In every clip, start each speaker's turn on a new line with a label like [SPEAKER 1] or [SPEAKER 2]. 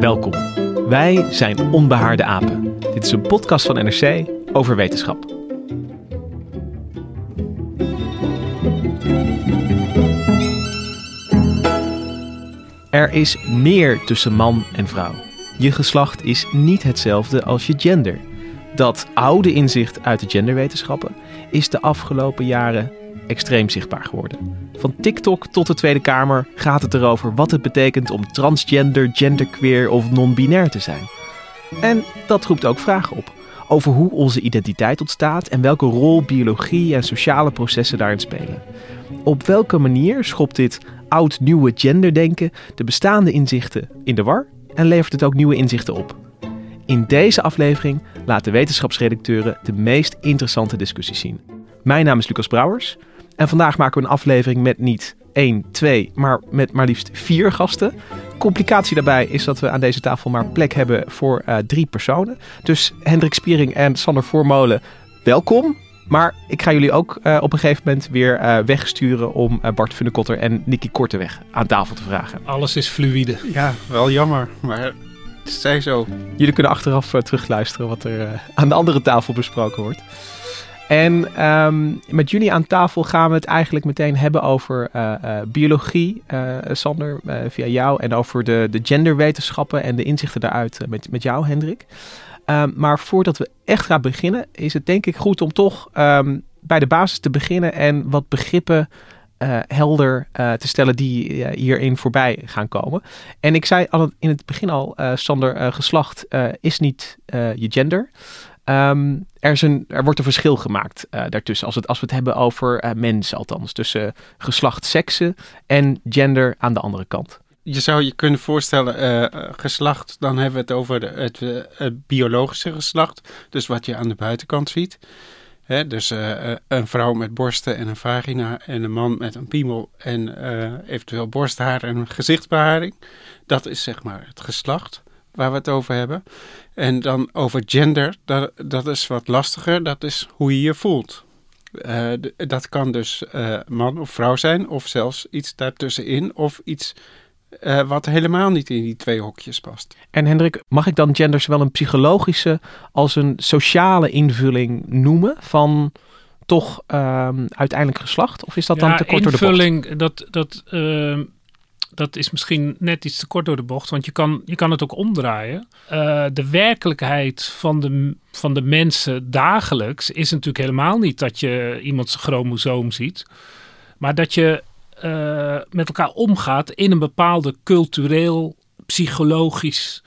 [SPEAKER 1] Welkom. Wij zijn Onbehaarde Apen. Dit is een podcast van NRC over wetenschap. Er is meer tussen man en vrouw. Je geslacht is niet hetzelfde als je gender. Dat oude inzicht uit de genderwetenschappen is de afgelopen jaren extreem zichtbaar geworden. Van TikTok tot de Tweede Kamer gaat het erover wat het betekent om transgender, genderqueer of non-binair te zijn. En dat roept ook vragen op over hoe onze identiteit ontstaat en welke rol biologie en sociale processen daarin spelen. Op welke manier schopt dit oud-nieuwe genderdenken de bestaande inzichten in de war en levert het ook nieuwe inzichten op? In deze aflevering laten wetenschapsredacteuren de meest interessante discussies zien. Mijn naam is Lucas Brouwers en vandaag maken we een aflevering met niet één, twee, maar met maar liefst vier gasten. Complicatie daarbij is dat we aan deze tafel maar plek hebben voor uh, drie personen. Dus Hendrik Spiering en Sander Voormolen, welkom. Maar ik ga jullie ook uh, op een gegeven moment weer uh, wegsturen om Bart Funnekotter en Nicky Korteweg aan tafel te vragen.
[SPEAKER 2] Alles is fluïde.
[SPEAKER 3] Ja, wel jammer, maar het zij zo.
[SPEAKER 1] Jullie kunnen achteraf terugluisteren wat er aan de andere tafel besproken wordt. En um, met jullie aan tafel gaan we het eigenlijk meteen hebben over uh, uh, biologie, uh, Sander, via jou. En over de, de genderwetenschappen en de inzichten daaruit met, met jou, Hendrik. Um, maar voordat we echt gaan beginnen, is het denk ik goed om toch um, bij de basis te beginnen en wat begrippen helder te stellen die hierin voorbij gaan komen. En ik zei al in het begin al, Sander, geslacht is niet je gender. Um, er, is een, er wordt een verschil gemaakt uh, daartussen. Als, het, als we het hebben over uh, mensen, althans. Tussen geslacht, seksen en gender aan de andere kant.
[SPEAKER 3] Je zou je kunnen voorstellen, uh, geslacht, dan hebben we het over het, biologische geslacht. Dus wat je aan de buitenkant ziet. Hè, dus een vrouw met borsten en een vagina en een man met een piemel en eventueel borsthaar en gezichtsbeharing. Dat is zeg maar het geslacht waar we het over hebben. En dan over gender, dat, dat is wat lastiger. Dat is hoe je je voelt. Uh, dat kan dus uh, man of vrouw zijn, of zelfs iets daartussenin, of iets uh, wat helemaal niet in die twee hokjes past.
[SPEAKER 1] En Hendrik, mag ik dan gender zowel een psychologische als een sociale invulling noemen van toch ehm, uiteindelijk geslacht? Of is dat
[SPEAKER 2] ja,
[SPEAKER 1] dan te kort door de bocht?
[SPEAKER 2] invulling, dat, dat ehm, dat is misschien net iets te kort door de bocht, want je kan, je kan het ook omdraaien. Uh, de werkelijkheid van de, van de mensen dagelijks is natuurlijk helemaal niet dat je iemands chromosoom ziet, maar dat je uh, met elkaar omgaat in een bepaalde cultureel, psychologisch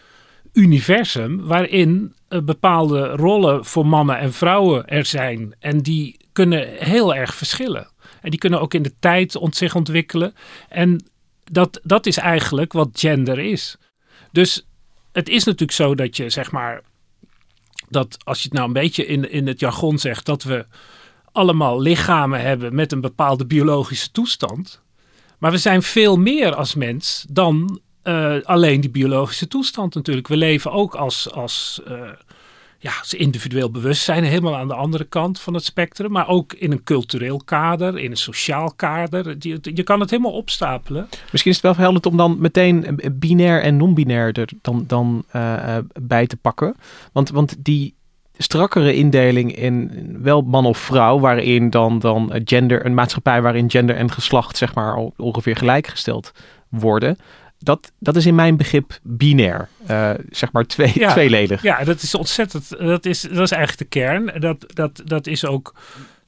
[SPEAKER 2] universum waarin uh, bepaalde rollen voor mannen en vrouwen er zijn en die kunnen heel erg verschillen. En die kunnen ook in de tijd ont zich ontwikkelen. En dat, dat is eigenlijk wat gender is. Dus het is natuurlijk zo dat je zeg maar. Dat als je het nou een beetje in, in het jargon zegt. dat we allemaal lichamen hebben met een bepaalde biologische toestand. Maar we zijn veel meer als mens dan uh, alleen die biologische toestand natuurlijk. We leven ook als, als uh, ja, individueel bewustzijn helemaal aan de andere kant van het spectrum. Maar ook in een cultureel kader, in een sociaal kader. Je, je kan het helemaal opstapelen.
[SPEAKER 1] Misschien is het wel verhelderend om dan meteen binair en non-binair er dan, dan uh, bij te pakken. Want, want die strakkere indeling in wel man of vrouw, waarin dan, dan gender, een maatschappij waarin gender en geslacht zeg maar ongeveer gelijkgesteld worden. Dat, dat is in mijn begrip binair. Uh, zeg maar twee,
[SPEAKER 2] Ja.
[SPEAKER 1] tweeledig.
[SPEAKER 2] Ja, dat is ontzettend. Dat is, dat is eigenlijk de kern. Dat, dat, dat is ook.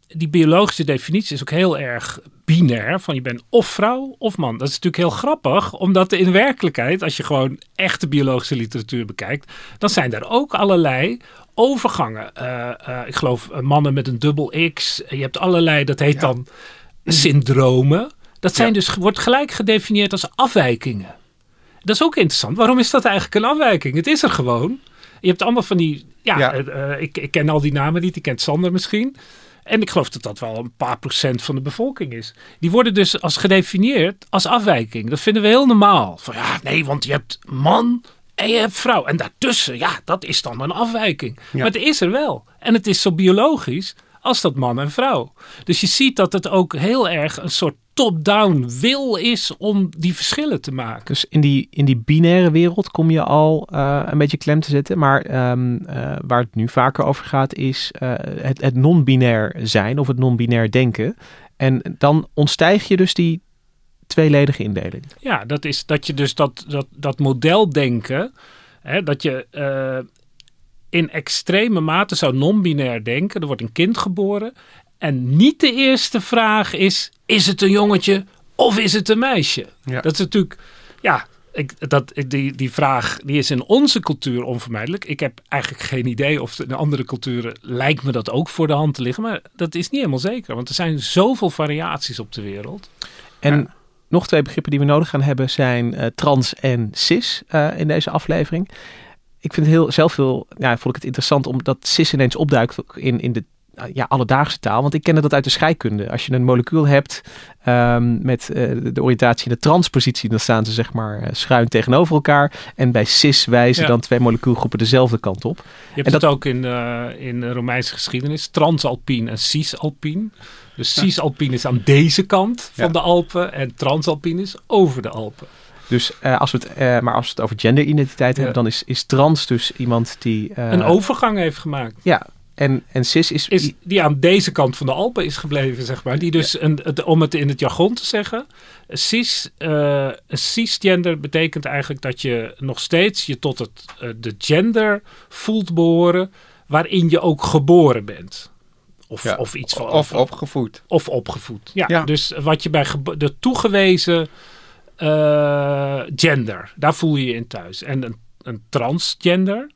[SPEAKER 2] Die biologische definitie is ook heel erg binair. Van je bent of vrouw of man. Dat is natuurlijk heel grappig, omdat in werkelijkheid, als je gewoon echte biologische literatuur bekijkt, dan zijn daar ook allerlei overgangen. Eh, eh, ik geloof eh, mannen met een dubbel X. Je hebt allerlei, dat heet dan syndromen. Dat zijn dus, wordt gelijk gedefinieerd als afwijkingen. Dat is ook interessant. Waarom is dat eigenlijk een afwijking? Het is er gewoon. Je hebt allemaal van die. Ja,
[SPEAKER 3] Ja.
[SPEAKER 2] eh, ik, ik ken al die namen niet. Ik ken Sander misschien. En ik geloof dat dat wel een paar procent van de bevolking is. Die worden dus als gedefinieerd als afwijking. Dat vinden we heel normaal. Van ja, nee, want je hebt man en je hebt vrouw. En daartussen, ja, dat is dan een afwijking. Maar het is er wel. En het is zo biologisch als dat man en vrouw. Dus je ziet dat het ook heel erg een soort top-down wil is om die verschillen te maken.
[SPEAKER 1] Dus in die, in die binaire wereld kom je al eh, een beetje klem te zetten. Maar ehm, eh, waar het nu vaker over gaat is eh, het, het non-binair zijn of het non-binair denken. En dan ontstijg je dus die tweeledige indeling.
[SPEAKER 2] Ja, dat is dat je dus dat, dat, dat modeldenken, hè, dat je in extreme mate zou non-binair denken. Er wordt een kind geboren en niet de eerste vraag is, is het een jongetje of is het een meisje?
[SPEAKER 3] Ja.
[SPEAKER 2] Dat is natuurlijk, ja, ik, dat, die, die vraag die is in onze cultuur onvermijdelijk. Ik heb eigenlijk geen idee of in andere culturen lijkt me dat ook voor de hand te liggen. Maar dat is niet helemaal zeker, want er zijn zoveel variaties op de wereld.
[SPEAKER 1] En
[SPEAKER 3] Ja.
[SPEAKER 1] nog twee begrippen die we nodig gaan hebben zijn eh, trans en cis eh, in deze aflevering. Ik vind het heel, zelf heel, ja, vond ik het interessant omdat cis ineens opduikt in, in de ja, alledaagse taal. Want ik ken dat uit de scheikunde. Als je een molecuul hebt ehm, met eh, de oriëntatie in de transpositie, dan staan ze zeg maar eh, schuin tegenover elkaar. En bij cis wijzen
[SPEAKER 2] Ja.
[SPEAKER 1] dan twee molecuulgroepen dezelfde kant op.
[SPEAKER 2] Je hebt
[SPEAKER 1] En
[SPEAKER 2] het
[SPEAKER 1] dat-
[SPEAKER 2] ook in, eh, in Romeinse geschiedenis. Transalpien en cisalpien. Dus cisalpien is aan deze kant van
[SPEAKER 3] Ja.
[SPEAKER 2] de Alpen. En transalpien is over de Alpen.
[SPEAKER 1] Dus eh, als we het, eh, maar als we het over genderidentiteit
[SPEAKER 2] Ja.
[SPEAKER 1] hebben, dan is, is trans dus iemand die. eh,
[SPEAKER 2] een overgang heeft gemaakt.
[SPEAKER 1] Ja, en, en cis is.
[SPEAKER 2] Is, die aan deze kant van de Alpen is gebleven, zeg maar. Die dus, een, het, om het in het jargon te zeggen. Cis, cisgender betekent eigenlijk dat je nog steeds je tot het, de gender voelt behoren. waarin je ook geboren bent. Of,
[SPEAKER 3] Ja.
[SPEAKER 2] of iets van.
[SPEAKER 3] Of opgevoed.
[SPEAKER 2] Of opgevoed. Ja, dus wat je bij de toegewezen eh, gender, daar voel je je in thuis. En een, een transgender,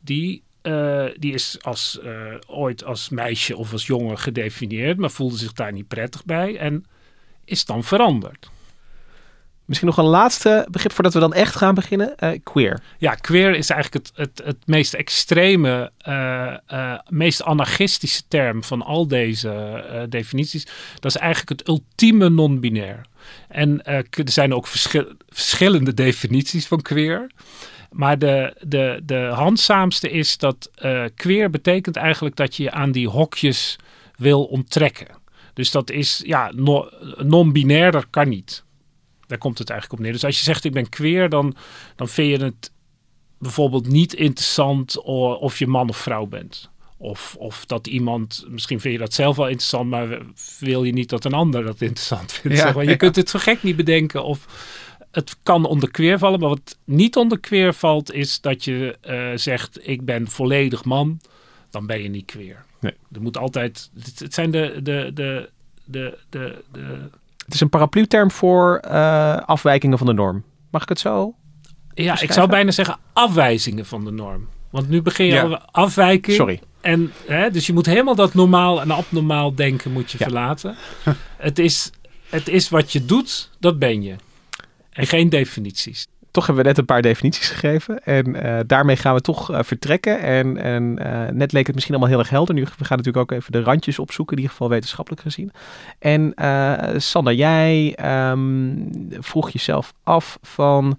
[SPEAKER 2] die, eh, die is als, eh, ooit als meisje of als jongen gedefinieerd, maar voelde zich daar niet prettig bij en is dan veranderd.
[SPEAKER 1] Misschien nog een laatste begrip voordat we dan echt gaan beginnen. Eh, queer.
[SPEAKER 2] Ja, queer is eigenlijk het, het, het meest extreme, meest anarchistische term van al deze definities. Dat is eigenlijk het ultieme non-binair. En eh, er zijn ook verschil- verschillende definities van queer. Maar de, de, de handzaamste is dat eh, queer betekent eigenlijk dat je je aan die hokjes wil onttrekken. Dus dat is, ja, no- non-binair, dat kan niet. Daar komt het eigenlijk op neer. Dus als je zegt ik ben queer, dan, dan vind je het bijvoorbeeld niet interessant of je man of vrouw bent. Of, of dat iemand, misschien vind je dat zelf wel interessant, maar wil je niet dat een ander dat interessant vindt.
[SPEAKER 3] Ja,
[SPEAKER 2] zeg maar. Je
[SPEAKER 3] ja.
[SPEAKER 2] kunt het zo gek niet bedenken of het kan onder queer vallen. Maar wat niet onder queer valt, is dat je eh, zegt ik ben volledig man. Dan ben je niet queer.
[SPEAKER 1] Nee.
[SPEAKER 2] Er moet altijd, het, het zijn de, de, de, de, de, de
[SPEAKER 1] Het is een paraplu-term voor eh, afwijkingen van de norm. Mag ik het zo?
[SPEAKER 2] Ja, ik zou bijna zeggen afwijzingen van de norm. Want nu begin je
[SPEAKER 3] Ja.
[SPEAKER 2] over afwijking.
[SPEAKER 1] Sorry.
[SPEAKER 2] En, hè, dus je moet helemaal dat normaal en abnormaal denken moet je
[SPEAKER 1] Ja.
[SPEAKER 2] verlaten. het, is, het is wat je doet, dat ben je. En geen definities.
[SPEAKER 1] Toch hebben we net een paar definities gegeven. En eh, daarmee gaan we toch eh, vertrekken. En, en eh, net leek het misschien allemaal heel erg helder. Nu, we gaan natuurlijk ook even de randjes opzoeken. In ieder geval wetenschappelijk gezien. En Sander, jij ehm, vroeg jezelf af van...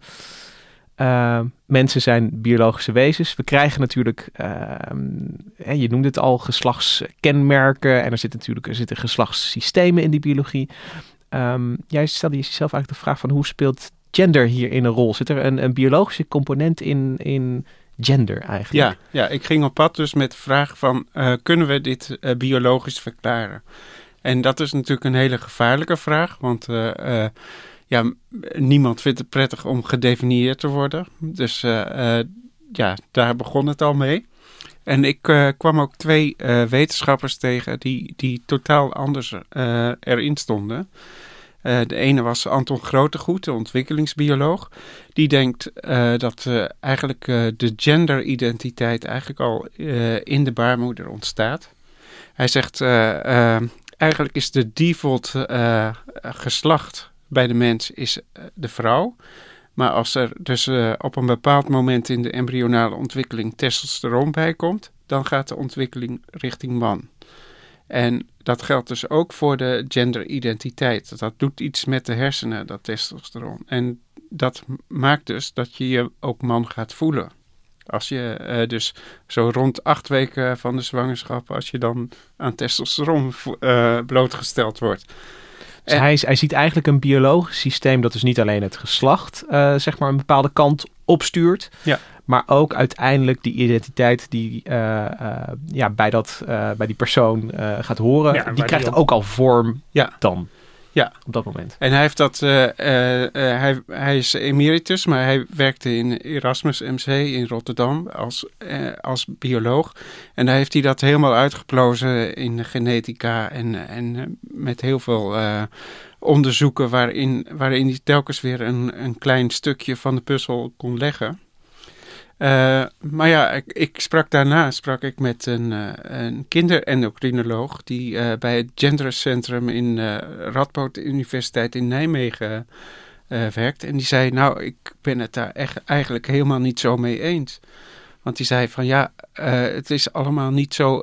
[SPEAKER 1] mensen zijn biologische wezens. We krijgen natuurlijk, ehm, je noemde het al, geslachtskenmerken. En er zitten natuurlijk er zitten geslachtssystemen in die biologie. Ehm, jij stelde jezelf eigenlijk de vraag van hoe speelt gender hierin een rol? Zit er een, een biologische component in, in gender eigenlijk?
[SPEAKER 3] Ja, ja, ik ging op pad dus met de vraag van, eh, kunnen we dit eh, biologisch verklaren? En dat is natuurlijk een hele gevaarlijke vraag, want eh, ja, niemand vindt het prettig om gedefinieerd te worden. Dus eh, eh, ja, daar begon het al mee. En ik eh, kwam ook twee eh, wetenschappers tegen die, die totaal anders eh, erin stonden. De ene was Anton Grotegoed, de ontwikkelingsbioloog. Die denkt dat eigenlijk de genderidentiteit eigenlijk al in de baarmoeder ontstaat. Hij zegt eigenlijk is de default geslacht bij de mens is eh, de vrouw. Maar als er dus eh, op een bepaald moment in de embryonale ontwikkeling testosteron bij komt, dan gaat de ontwikkeling richting man. En dat geldt dus ook voor de genderidentiteit. Dat doet iets met de hersenen, dat testosteron. En dat maakt dus dat je je ook man gaat voelen. Als je eh, dus zo rond acht weken van de zwangerschap, als je dan aan testosteron blootgesteld wordt.
[SPEAKER 1] Dus
[SPEAKER 3] En-
[SPEAKER 1] hij, hij ziet eigenlijk een biologisch systeem dat dus niet alleen het geslacht, eh, zeg maar, een bepaalde kant opstuurt.
[SPEAKER 3] Ja.
[SPEAKER 1] Maar ook uiteindelijk die identiteit die eh, eh, ja, bij, dat, eh, bij die persoon eh, gaat horen,
[SPEAKER 2] Ja,
[SPEAKER 1] die krijgt ook al vorm
[SPEAKER 3] Ja.
[SPEAKER 1] dan.
[SPEAKER 3] Ja.
[SPEAKER 1] Op dat moment.
[SPEAKER 3] En hij heeft dat, eh, eh, eh, hij, hij is emeritus, maar hij werkte in Erasmus MC in Rotterdam als, als bioloog. En daar heeft hij dat helemaal uitgeplozen in de genetica en, en met heel veel onderzoeken waarin, waarin hij telkens weer een, een klein stukje van de puzzel kon leggen. Eh, maar ja, ik, ik sprak daarna sprak ik met een, eh, een kinderendocrinoloog die eh, bij het Gendercentrum in Radboud Universiteit in Nijmegen werkt. En die zei, nou, ik ben het daar echt eigenlijk helemaal niet zo mee eens. Want die zei van ja, het is allemaal niet zo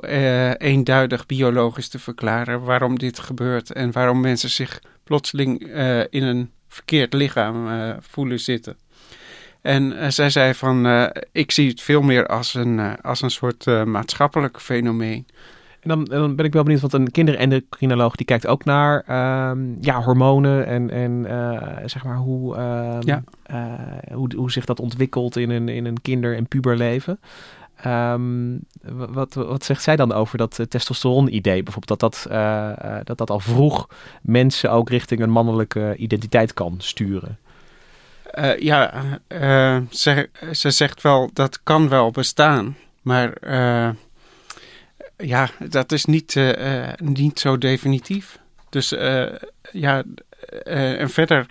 [SPEAKER 3] eenduidig biologisch te verklaren waarom dit gebeurt en waarom mensen zich plotseling in een verkeerd lichaam voelen zitten. En eh, zij zei van, eh, ik zie het veel meer als een, eh, als een soort maatschappelijk fenomeen.
[SPEAKER 1] En dan, dan ben ik wel benieuwd, want een kinderendocrinoloog die kijkt ook naar ehm, ja, hormonen en, en zeg maar hoe, ehm,
[SPEAKER 3] Ja.
[SPEAKER 1] eh, hoe, hoe zich dat ontwikkelt in een, in een kinder- en puberleven. Ehm, wa- wat, wat zegt zij dan over dat testosteron-idee? Bijvoorbeeld dat dat, dat dat al vroeg mensen ook richting een mannelijke identiteit kan sturen.
[SPEAKER 3] Eh, ja, eh, ze, ze zegt wel dat kan wel bestaan, maar eh, ja, dat is niet, niet zo definitief. Dus ja, en verder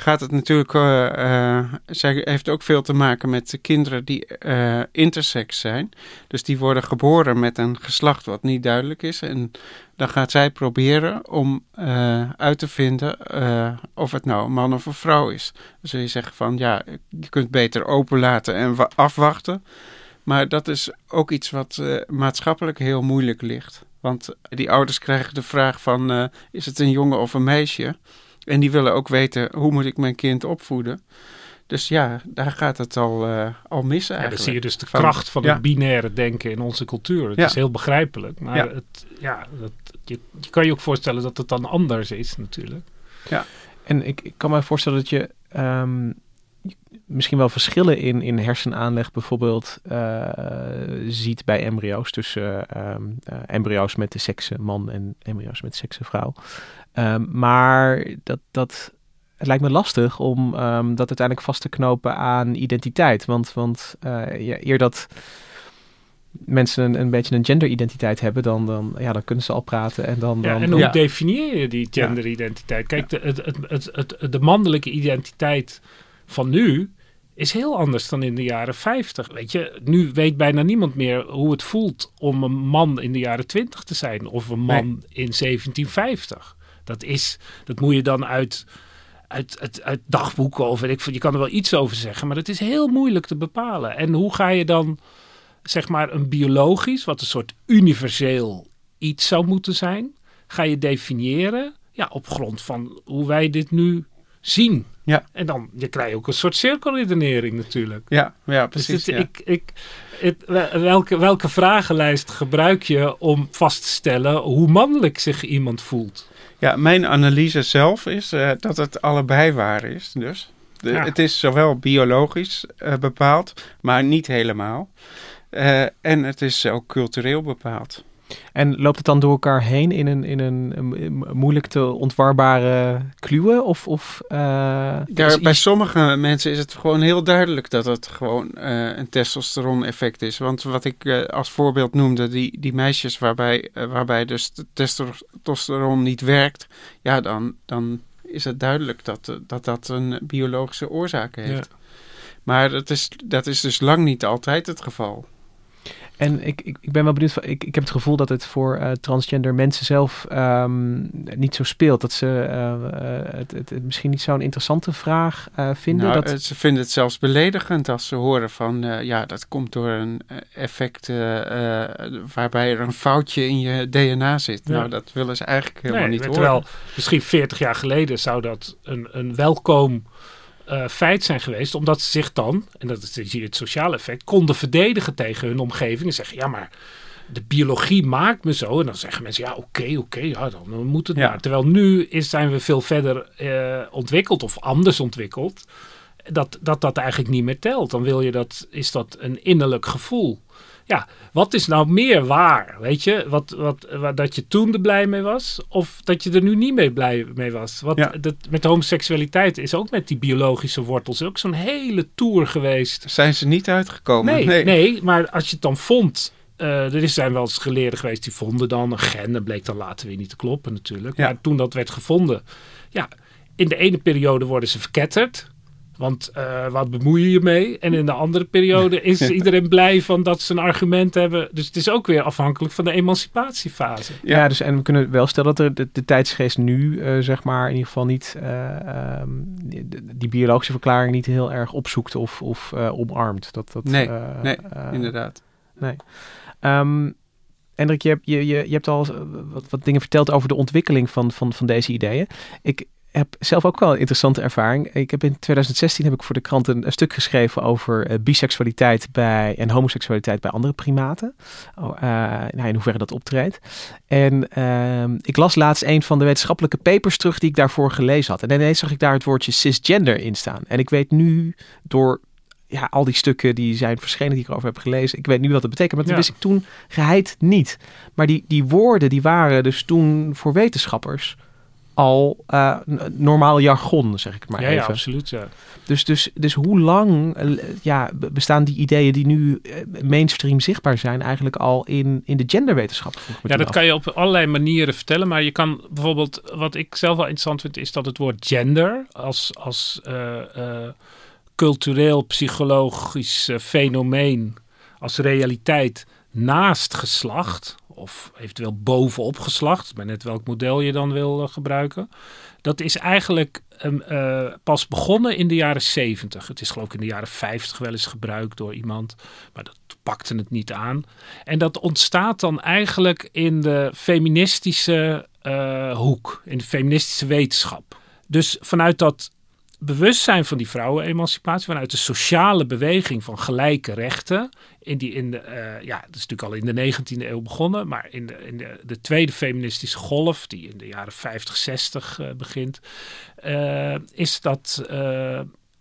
[SPEAKER 3] gaat het natuurlijk, eh, zij heeft ook veel te maken met de kinderen die eh, intersex zijn. Dus die worden geboren met een geslacht wat niet duidelijk is. En dan gaat zij proberen om uit te vinden of het nou een man of een vrouw is. Zul je zeggen van ja, je kunt beter openlaten en wa- afwachten. Maar dat is ook iets wat maatschappelijk heel moeilijk ligt. Want die ouders krijgen de vraag van is het een jongen of een meisje? En die willen ook weten hoe moet ik mijn kind opvoeden. Dus ja, daar gaat het al, eh, al mis
[SPEAKER 2] Ja,
[SPEAKER 3] eigenlijk.
[SPEAKER 2] dan zie je dus de kracht van
[SPEAKER 3] ja.
[SPEAKER 2] het binaire denken in onze cultuur. Het
[SPEAKER 3] Ja.
[SPEAKER 2] is heel begrijpelijk, maar
[SPEAKER 3] Ja.
[SPEAKER 2] Het, ja, dat, je, je kan je ook voorstellen dat het dan anders is natuurlijk.
[SPEAKER 1] En ik, ik kan me voorstellen dat je ehm, misschien wel verschillen in, in hersenaanleg bijvoorbeeld eh, ziet bij embryo's. Tussen ehm, eh, embryo's met de sekse man en embryo's met de sekse vrouw. Ehm, maar dat, dat, het lijkt me lastig om ehm, dat uiteindelijk vast te knopen aan identiteit. Want, want eh, ja, eer dat mensen een, een beetje een genderidentiteit hebben, dan, dan, ja, dan kunnen ze al praten. En, dan,
[SPEAKER 2] Ja,
[SPEAKER 1] dan,
[SPEAKER 2] en
[SPEAKER 1] dan-
[SPEAKER 2] hoe
[SPEAKER 3] Ja.
[SPEAKER 2] definieer je die genderidentiteit? Kijk, de, het, het, het, het, de mannelijke identiteit van nu is heel anders dan in de jaren 50. Weet je, nu weet bijna niemand meer hoe het voelt om een man in de jaren 20 te zijn of een man in 1750. Dat is, dat moet je dan uit, uit, uit, uit dagboeken of weet ik. Je kan er wel iets over zeggen, maar het is heel moeilijk te bepalen. En hoe ga je dan, zeg maar, een biologisch, wat een soort universeel iets zou moeten zijn, ga je definiëren ja, op grond van hoe wij dit nu zien.
[SPEAKER 3] Ja.
[SPEAKER 2] En dan je krijg je ook een soort cirkelredenering natuurlijk.
[SPEAKER 3] Ja, ja
[SPEAKER 2] Dus
[SPEAKER 3] precies.
[SPEAKER 2] dit-
[SPEAKER 3] ja.
[SPEAKER 2] ik, ik, het, welke, welke vragenlijst gebruik je om vast te stellen hoe mannelijk zich iemand voelt?
[SPEAKER 3] Ja, mijn analyse zelf is eh, dat het allebei waar is. Dus De-
[SPEAKER 2] Ja.
[SPEAKER 3] het is zowel biologisch eh, bepaald, maar niet helemaal. Eh, en het is ook cultureel bepaald.
[SPEAKER 1] En loopt het dan door elkaar heen in een, in een, een mo- moeilijk te ontwarbare kluwe? Of, of eh,
[SPEAKER 3] Daar, bij
[SPEAKER 1] iets-
[SPEAKER 3] sommige mensen is het gewoon heel duidelijk dat het gewoon eh, een testosteron-effect is. Want wat ik eh, als voorbeeld noemde, die, die meisjes waarbij, waarbij dus de testosteron niet werkt, ja, dan, dan is het duidelijk dat dat, dat een biologische oorzaak heeft. Maar dat is, dat is dus lang niet altijd het geval.
[SPEAKER 1] En ik, ik, ik ben wel benieuwd. van- Ik, ik heb het gevoel dat het voor eh, transgender mensen zelf ehm, niet zo speelt. Dat ze eh, eh, het, het, het misschien niet zo'n interessante vraag eh, vinden.
[SPEAKER 3] Nou,
[SPEAKER 1] dat,
[SPEAKER 3] Ze vinden het zelfs beledigend als ze horen van, eh, ja, dat komt door een effect waarbij er een foutje in je DNA zit.
[SPEAKER 2] Ja.
[SPEAKER 3] Nou, dat willen ze eigenlijk helemaal
[SPEAKER 2] Nee,
[SPEAKER 3] niet horen.
[SPEAKER 2] terwijl misschien 40 jaar geleden zou dat een, een welkom eh, feit zijn geweest. Omdat ze zich dan, en dat is zie je het sociale effect, konden verdedigen tegen hun omgeving. En zeggen, ja maar de biologie maakt me zo. En dan zeggen mensen, ja oké, oké, ja, dan moet het
[SPEAKER 3] Ja.
[SPEAKER 2] maar. Terwijl nu is, zijn we veel verder eh, ontwikkeld of anders ontwikkeld. Dat, dat dat eigenlijk niet meer telt. Dan wil je dat, is dat een innerlijk gevoel. Ja, wat is nou meer waar? Weet je, wat, wat, wat, dat je toen er blij mee was, of dat je er nu niet mee blij mee was? Wat,
[SPEAKER 3] Ja.
[SPEAKER 2] dat, met homoseksualiteit is ook met die biologische wortels ook zo'n hele tour geweest.
[SPEAKER 3] Zijn ze niet uitgekomen?
[SPEAKER 2] Nee, nee. maar als je het dan vond. eh, er is- zijn wel eens geleerden geweest die vonden dan een gen. Dat bleek dan later weer niet te kloppen natuurlijk.
[SPEAKER 3] Ja.
[SPEAKER 2] Maar toen dat werd gevonden. Ja, in de ene periode worden ze verketterd. Want eh, wat bemoei je je mee? En in de andere periode is iedereen blij van dat ze een argument hebben. Dus het is ook weer afhankelijk van de emancipatiefase.
[SPEAKER 1] ja. dus en we kunnen wel stellen dat er de, de tijdsgeest nu, eh, zeg maar, in ieder geval niet eh, ehm, die, die biologische verklaring niet heel erg opzoekt of, of eh, omarmt. Dat, dat,
[SPEAKER 3] Nee,
[SPEAKER 1] eh,
[SPEAKER 3] nee, Inderdaad.
[SPEAKER 1] Ehm Hendrik, je hebt, je, je, je hebt al wat, wat dingen verteld over de ontwikkeling van, van, van deze ideeën. Ik heb zelf ook wel een interessante ervaring. Ik heb in 2016 heb ik voor de krant een, een stuk geschreven over eh, biseksualiteit bij, en homoseksualiteit bij andere primaten. Oh, nou, in hoeverre dat optreedt. En ehm, ik las laatst een van de wetenschappelijke papers terug die ik daarvoor gelezen had. En ineens zag ik daar het woordje cisgender in staan. En ik weet nu door ja, al die stukken die zijn verschenen die ik erover heb gelezen. Ik weet nu wat het betekent, maar dat
[SPEAKER 2] Ja.
[SPEAKER 1] wist ik toen geheid niet. Maar die, die woorden die waren dus toen voor wetenschappers al eh, normaal jargon, zeg ik maar
[SPEAKER 2] ja, ja,
[SPEAKER 1] even.
[SPEAKER 2] absoluut. Ja.
[SPEAKER 1] dus, dus, dus hoe lang eh, ja, be- bestaan die ideeën die nu eh, mainstream zichtbaar zijn eigenlijk al in, in de me
[SPEAKER 2] Ja, dat
[SPEAKER 1] af.
[SPEAKER 2] kan je op allerlei manieren vertellen. Maar je kan bijvoorbeeld, wat ik zelf wel interessant vind, is dat het woord gender als, als cultureel, psychologisch fenomeen, als realiteit naast geslacht, of eventueel bovenop geslacht, maar net welk model je dan wil eh, gebruiken. Dat is eigenlijk ehm, eh, pas begonnen in de jaren 70. Het is geloof ik in de jaren 50 wel eens gebruikt door iemand, maar dat pakte het niet aan. En dat ontstaat dan eigenlijk in de feministische eh, hoek, in de feministische wetenschap. Dus vanuit dat bewustzijn van die vrouwenemancipatie, vanuit de sociale beweging van gelijke rechten, in die in de, eh, ja, dat is natuurlijk al in de 19e eeuw begonnen, maar in de, in de, de tweede feministische golf, die in de jaren 50, 60 eh, begint, eh, is dat.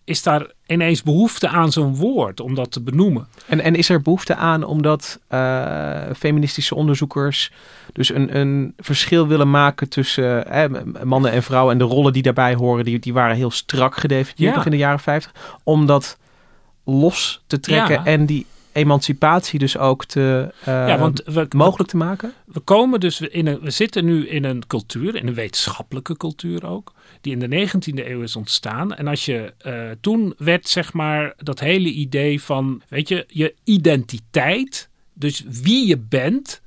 [SPEAKER 2] Is daar ineens behoefte aan zo'n woord om dat te benoemen?
[SPEAKER 1] En, en is er behoefte aan omdat eh, feministische onderzoekers dus een, een verschil willen maken tussen eh, mannen en vrouwen en de rollen die daarbij horen, die, die waren heel strak gedefinieerd
[SPEAKER 2] Ja.
[SPEAKER 1] in de jaren 50, om dat los te trekken
[SPEAKER 2] Ja.
[SPEAKER 1] en die emancipatie dus ook te eh,
[SPEAKER 2] ja, want we,
[SPEAKER 1] mogelijk te maken?
[SPEAKER 2] we komen dus in een, we zitten nu in een cultuur, in een wetenschappelijke cultuur ook, die in de 19e eeuw is ontstaan. En als je eh, toen werd zeg maar dat hele idee van, weet je, je identiteit, dus wie je bent,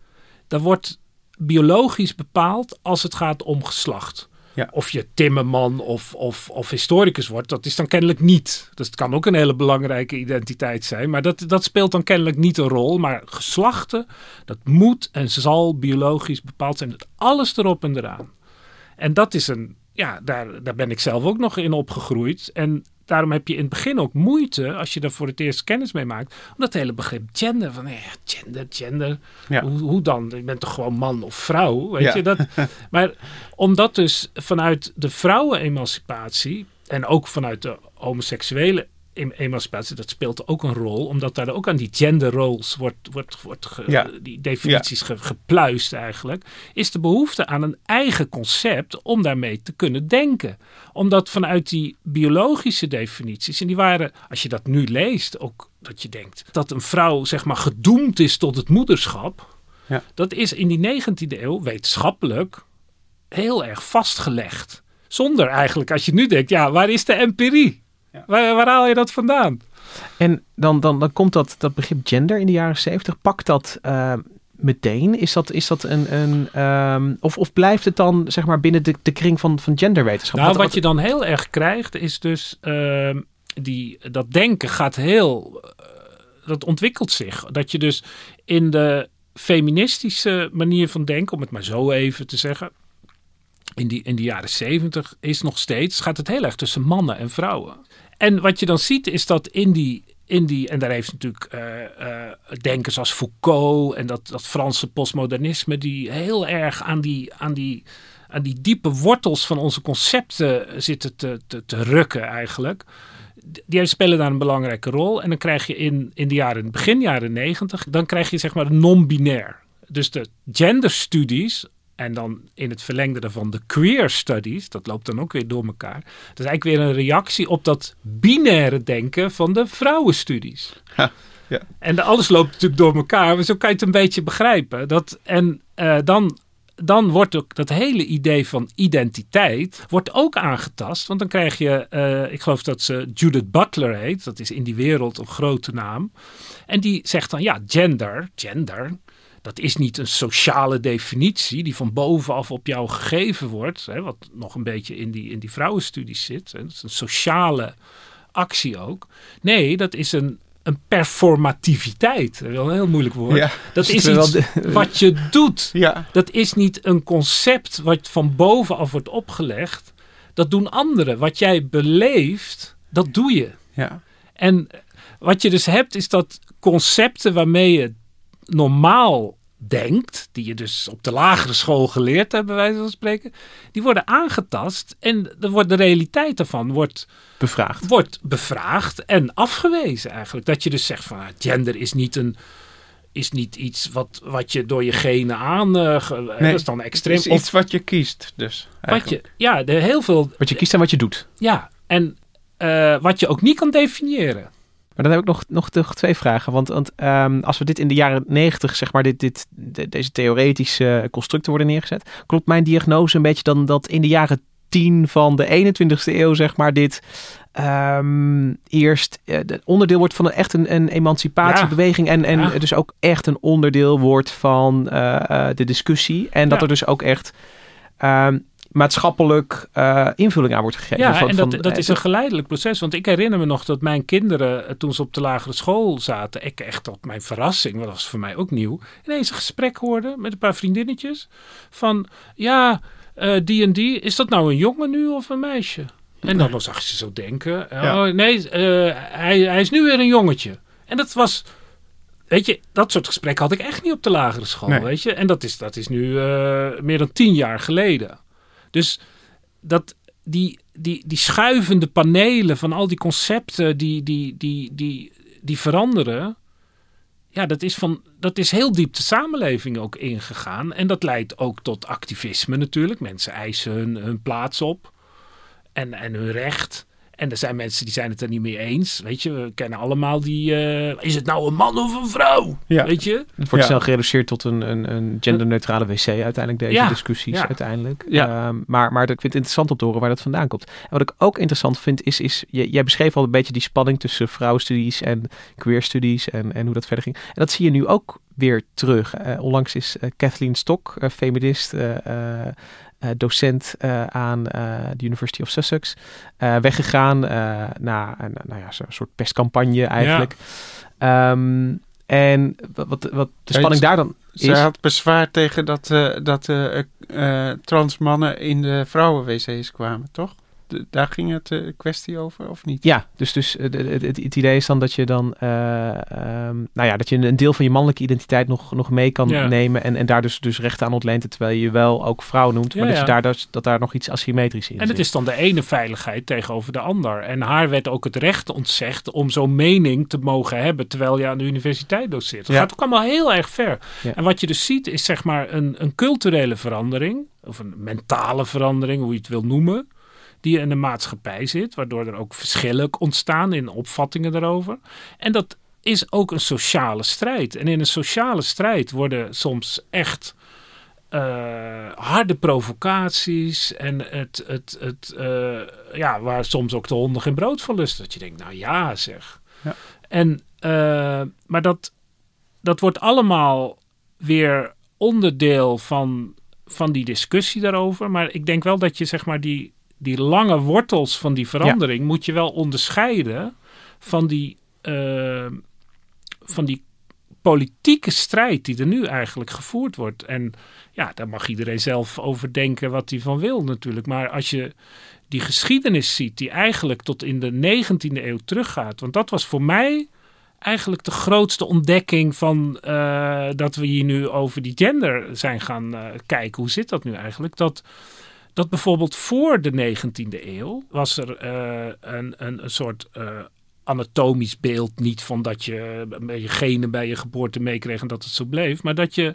[SPEAKER 2] dat wordt biologisch bepaald als het gaat om geslacht.
[SPEAKER 3] Ja.
[SPEAKER 2] Of je timmerman of, of, of historicus wordt, dat is dan kennelijk niet. Dus het kan ook een hele belangrijke identiteit zijn. Maar dat, dat speelt dan kennelijk niet een rol. Maar geslachten, dat moet en zal biologisch bepaald zijn. Met alles erop en eraan. En dat is een, ja, daar, daar ben ik zelf ook nog in opgegroeid. En daarom heb je in het begin ook moeite, als je er voor het eerst kennis mee maakt, om dat hele begrip gender, van ja, gender, gender,
[SPEAKER 3] Ja.
[SPEAKER 2] hoe, hoe dan? Je bent toch gewoon man of vrouw, weet
[SPEAKER 3] Ja.
[SPEAKER 2] je? Dat, maar omdat dus vanuit de vrouwenemancipatie en ook vanuit de homoseksuele emancipatie, dat speelt ook een rol, omdat daar ook aan die gender roles wordt, wordt, wordt ge-
[SPEAKER 3] Ja.
[SPEAKER 2] die definities ge- gepluist eigenlijk, is de behoefte aan een eigen concept om daarmee te kunnen denken. Omdat vanuit die biologische definities, en die waren, als je dat nu leest, ook dat je denkt dat een vrouw zeg maar gedoemd is tot het moederschap,
[SPEAKER 3] Ja.
[SPEAKER 2] dat is in die 19e eeuw wetenschappelijk heel erg vastgelegd. Zonder eigenlijk, als je nu denkt, ja, waar is de empirie? Waar, waar haal je dat vandaan?
[SPEAKER 1] En dan, dan, dan komt dat, dat begrip gender in de jaren zeventig. Pakt dat eh, meteen? Is dat, is dat een. een ehm, of, of blijft het dan zeg maar binnen de, de kring van, van genderwetenschap?
[SPEAKER 2] Nou,
[SPEAKER 1] Wat-
[SPEAKER 2] wat je dan heel erg krijgt, is dus ehm, die, dat denken gaat heel. eh, dat ontwikkelt zich. Dat je dus in de feministische manier van denken, om het maar zo even te zeggen. In die, in de jaren zeventig is nog steeds, gaat het heel erg tussen mannen en vrouwen. En wat je dan ziet is dat in die, in die en daar heeft natuurlijk eh, eh, denkers als Foucault en dat, dat Franse postmodernisme, die heel erg aan die, aan die, aan die diepe wortels van onze concepten zitten te, te, te rukken eigenlijk. Die spelen daar een belangrijke rol. En dan krijg je in, in de jaren, begin jaren negentig, dan krijg je zeg maar non-binair. Dus de genderstudies en dan in het verlengde daarvan de queer studies, dat loopt dan ook weer door elkaar. Dat is eigenlijk weer een reactie op dat binaire denken van de vrouwenstudies.
[SPEAKER 3] Ja, ja.
[SPEAKER 2] En de, alles loopt natuurlijk door elkaar, maar zo kan je het een beetje begrijpen. Dat, en eh, dan, dan wordt ook dat hele idee van identiteit wordt ook aangetast. Want dan krijg je, eh, ik geloof dat ze Judith Butler heet, dat is in die wereld een grote naam. En die zegt dan, ja, gender, gender, dat is niet een sociale definitie die van bovenaf op jou gegeven wordt. Hè, wat nog een beetje in die, in die vrouwenstudies zit. Hè, dat is een sociale actie ook. Nee, dat is een, een performativiteit. Wel een heel moeilijk woord.
[SPEAKER 3] Ja,
[SPEAKER 2] dat
[SPEAKER 1] zit
[SPEAKER 2] is iets
[SPEAKER 1] de-
[SPEAKER 2] wat je doet.
[SPEAKER 3] Ja,
[SPEAKER 2] Dat is niet een concept wat van bovenaf wordt opgelegd. Dat doen anderen. Wat jij beleeft, dat doe je.
[SPEAKER 3] ja.
[SPEAKER 2] En wat je dus hebt, is dat concepten waarmee je normaal denkt, die je dus op de lagere school geleerd hebt, bij wijze van spreken, die worden aangetast en er wordt de realiteit daarvan wordt,
[SPEAKER 1] bevraagd.
[SPEAKER 2] wordt bevraagd en afgewezen eigenlijk. Dat je dus zegt van ah, gender is niet een is niet iets wat, wat je door je genen aan. eh, ge- dat is dan
[SPEAKER 3] Het
[SPEAKER 2] extreem.
[SPEAKER 3] is
[SPEAKER 2] Of
[SPEAKER 3] iets wat je kiest, dus.
[SPEAKER 2] wat je, ja, er heel veel.
[SPEAKER 1] Wat je kiest en wat je doet.
[SPEAKER 2] Ja, en eh, wat je ook niet kan definiëren.
[SPEAKER 1] Maar dan heb ik nog, nog, nog twee vragen. Want, want ehm, als we dit in de jaren negentig, zeg maar, dit, dit, de- deze theoretische constructen worden neergezet, klopt mijn diagnose een beetje dan dat in de jaren tien van de 21ste eeuw, zeg maar, dit ehm, eerst eh, de- onderdeel wordt van een, echt een, een emancipatiebeweging. En, en
[SPEAKER 2] Ja.
[SPEAKER 1] dus ook echt een onderdeel wordt van eh, eh, de discussie. En dat
[SPEAKER 2] Ja.
[SPEAKER 1] er dus ook echt ehm, maatschappelijk eh, invulling aan wordt gegeven.
[SPEAKER 2] Ja,
[SPEAKER 1] van-
[SPEAKER 2] en dat,
[SPEAKER 1] van,
[SPEAKER 2] dat
[SPEAKER 1] eh,
[SPEAKER 2] is een geleidelijk proces. Want ik herinner me nog dat mijn kinderen, eh, toen ze op de lagere school zaten, ik echt tot mijn verrassing, want dat was voor mij ook nieuw, ineens een gesprek hoorden met een paar vriendinnetjes. Van, ja, eh, die en die, is dat nou een jongen nu of een meisje? En dan zag je ze zo denken,
[SPEAKER 3] Ja.
[SPEAKER 2] oh, nee, eh, hij, hij is nu weer een jongetje. En dat was... Weet je, dat soort gesprekken had ik echt niet op de lagere school,
[SPEAKER 3] Nee.
[SPEAKER 2] weet je. En dat is, dat is nu eh, meer dan tien jaar geleden. Dus dat, die, die, die schuivende panelen van al die concepten die, die, die, die, die veranderen. Ja, dat is, van, dat is heel diep de samenleving ook ingegaan. En dat leidt ook tot activisme natuurlijk. Mensen eisen hun, hun plaats op en, en hun recht. En er zijn mensen die zijn het er niet mee eens. Weet je, we kennen allemaal die... eh, is het nou een man of een vrouw?
[SPEAKER 3] Ja.
[SPEAKER 2] Weet je?
[SPEAKER 1] Het wordt
[SPEAKER 3] Ja.
[SPEAKER 1] snel gereduceerd tot een, een, een genderneutrale wc uiteindelijk, deze
[SPEAKER 2] Ja,
[SPEAKER 1] discussies
[SPEAKER 2] ja.
[SPEAKER 1] uiteindelijk.
[SPEAKER 3] Ja.
[SPEAKER 1] Ehm, maar, maar ik vind het interessant om te horen waar dat vandaan komt. En wat ik ook interessant vind is, is j- jij beschreef al een beetje die spanning tussen vrouwenstudies en queerstudies en, en hoe dat verder ging. En dat zie je nu ook weer terug. Eh, onlangs is eh, Kathleen Stock, eh, feminist, eh, eh, eh, docent eh, aan eh, de University of Sussex, eh, weggegaan eh, na een nou ja, zo'n soort pestcampagne eigenlijk. Ehm, en wat, wat, de
[SPEAKER 3] Ja,
[SPEAKER 1] spanning daar dan
[SPEAKER 3] Ze
[SPEAKER 1] is...
[SPEAKER 3] had bezwaar tegen dat, eh, dat eh, eh, trans mannen in de vrouwen-wc's kwamen, toch? Daar ging het eh, kwestie over, of niet?
[SPEAKER 1] Ja, dus, dus eh, het, het, het idee is dan dat je dan, eh, ehm, nou ja, dat je een deel van je mannelijke identiteit nog, nog mee kan
[SPEAKER 2] Ja.
[SPEAKER 1] nemen en, en daar dus, dus recht aan ontleent, terwijl je je wel ook vrouw noemt, maar
[SPEAKER 2] Ja,
[SPEAKER 1] dat, je daar, dus, dat daar nog iets asymmetrisch in
[SPEAKER 2] En het
[SPEAKER 1] zit.
[SPEAKER 2] is dan de ene veiligheid tegenover de ander. En haar werd ook het recht ontzegd om zo'n mening te mogen hebben terwijl je aan de universiteit doseert. Dat
[SPEAKER 1] Ja.
[SPEAKER 2] gaat ook allemaal heel erg ver. En wat je dus ziet is zeg maar een, een culturele verandering, of een mentale verandering, hoe je het wil noemen, die in de maatschappij zit, waardoor er ook verschillen ontstaan in opvattingen daarover. En dat is ook een sociale strijd. En in een sociale strijd worden soms echt eh, harde provocaties en het, het, het eh, ja, waar soms ook de honden geen brood van lusten. Dat je denkt, nou ja zeg.
[SPEAKER 3] Ja.
[SPEAKER 2] En, eh, maar dat, dat wordt allemaal weer onderdeel van, van die discussie daarover. Maar ik denk wel dat je zeg maar die, die lange wortels van die verandering moet je wel onderscheiden van die, eh, van die politieke strijd die er nu eigenlijk gevoerd wordt. En ja, daar mag iedereen zelf over denken wat hij van wil natuurlijk. Maar als je die geschiedenis ziet die eigenlijk tot in de 19e eeuw teruggaat. Want dat was voor mij eigenlijk de grootste ontdekking van eh, dat we hier nu over die gender zijn gaan eh, kijken. Hoe zit dat nu eigenlijk? Dat, dat bijvoorbeeld voor de 19e eeuw was er eh, een, een, een soort eh, anatomisch beeld. Niet van dat je een beetje genen bij je geboorte meekreeg en dat het zo bleef. Maar dat je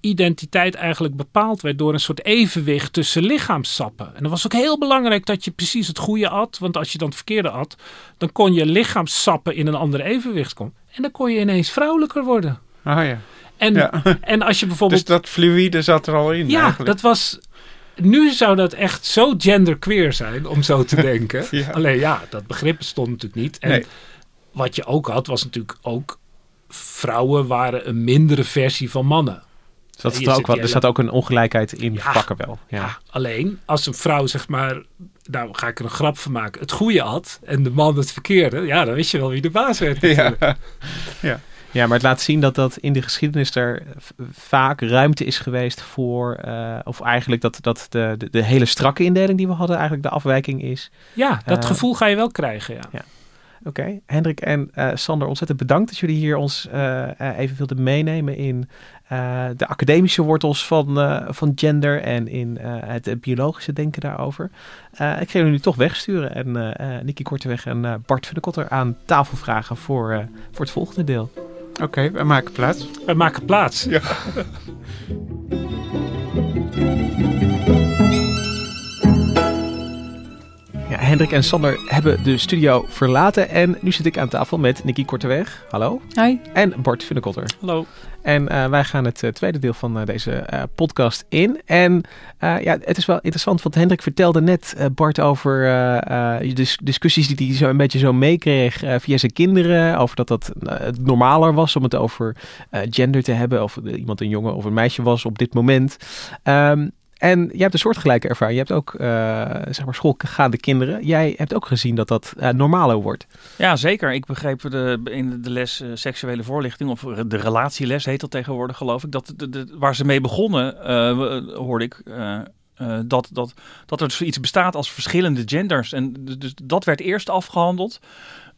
[SPEAKER 2] identiteit eigenlijk bepaald werd door een soort evenwicht tussen lichaamssappen. En dat was ook heel belangrijk dat je precies het goede at. Want als je dan het verkeerde at, dan kon je lichaamssappen in een ander evenwicht komen. En dan kon je ineens vrouwelijker worden.
[SPEAKER 3] Ah ja.
[SPEAKER 2] En,
[SPEAKER 3] ja.
[SPEAKER 2] en als je bijvoorbeeld...
[SPEAKER 3] Dus dat fluïde zat er al in
[SPEAKER 2] ja,
[SPEAKER 3] eigenlijk.
[SPEAKER 2] dat was... Nu zou dat echt zo genderqueer zijn, om zo te denken.
[SPEAKER 3] Ja.
[SPEAKER 2] Alleen ja, dat begrip bestond natuurlijk niet. En
[SPEAKER 3] Nee.
[SPEAKER 2] wat je ook had, was natuurlijk ook... Vrouwen waren een mindere versie van mannen.
[SPEAKER 1] Dus dat er, ook wel, er staat ook een ongelijkheid in
[SPEAKER 2] Ja.
[SPEAKER 1] verpakken wel. Ja.
[SPEAKER 2] Ja, alleen als een vrouw zeg maar, nou ga ik er een grap van maken, het goede had en de man het verkeerde, ja, dan wist je wel wie de baas werd. natuurlijk.
[SPEAKER 3] Ja.
[SPEAKER 1] Ja, maar het laat zien dat dat in de geschiedenis er vaak ruimte is geweest voor, eh, of eigenlijk dat, dat de, de, de hele strakke indeling die we hadden eigenlijk de afwijking is.
[SPEAKER 2] Ja, dat
[SPEAKER 1] Eh,
[SPEAKER 2] gevoel ga je wel krijgen, ja.
[SPEAKER 1] Oké, Hendrik en eh, Sander, ontzettend bedankt dat jullie hier ons even wilden meenemen in de academische wortels van, van gender en in het, biologische denken daarover. Ik ga jullie nu toch wegsturen en Nicky Korteweg en Bart van de Kotter aan tafel vragen voor, voor het volgende deel.
[SPEAKER 3] Oké, we maken plaats.
[SPEAKER 2] Wij maken plaats.
[SPEAKER 3] Ja.
[SPEAKER 1] Ja, Hendrik en Sander hebben de studio verlaten en nu zit ik aan tafel met Nicky Korteweg. Hallo.
[SPEAKER 4] Hi.
[SPEAKER 1] En Bart van de Kotter.
[SPEAKER 4] Hallo.
[SPEAKER 1] En eh, wij gaan het eh, tweede deel van eh, deze podcast in. En ja, het is wel interessant, want Hendrik vertelde net Bart over dis- discussies die hij zo een beetje zo meekreeg via zijn kinderen. Over dat dat normaler was om het over gender te hebben. Of iemand een jongen of een meisje was op dit moment. Ehm, en jij hebt een soortgelijke ervaring. Je hebt ook uh, zeg maar schoolgaande kinderen. Jij hebt ook gezien dat dat uh, normaler wordt.
[SPEAKER 4] Ja, zeker. Ik begreep de, in de les uh, seksuele voorlichting, of de relatieles heet dat tegenwoordig, geloof ik, dat waar ze mee begonnen, hoorde ik. Dat, dat, dat er zoiets bestaat als verschillende genders. En dus dat werd eerst afgehandeld.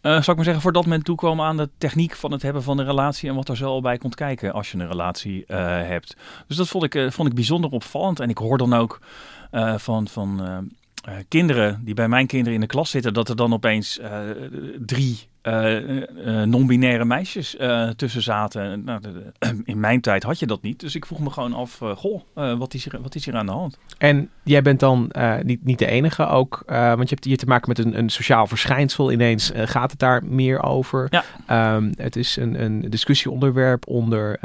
[SPEAKER 4] Uh, zou ik maar zeggen, voordat men toekwam aan de techniek van het hebben van een relatie en wat er zo al bij komt kijken als je een relatie uh, hebt. Dus dat vond ik, uh, vond ik bijzonder opvallend. En ik hoor dan ook uh, van, van kinderen die bij mijn kinderen in de klas zitten, dat er dan opeens drie uh, non-binaire meisjes tussen zaten. Nou, de, de, in mijn tijd had je dat niet. Dus ik vroeg me gewoon af, goh, wat, is hier, wat is hier aan de hand?
[SPEAKER 1] En jij bent dan niet, niet de enige ook, want je hebt hier te maken met een, een sociaal verschijnsel. Ineens gaat het daar meer over.
[SPEAKER 4] Ja.
[SPEAKER 1] Um, het is een, een discussieonderwerp onder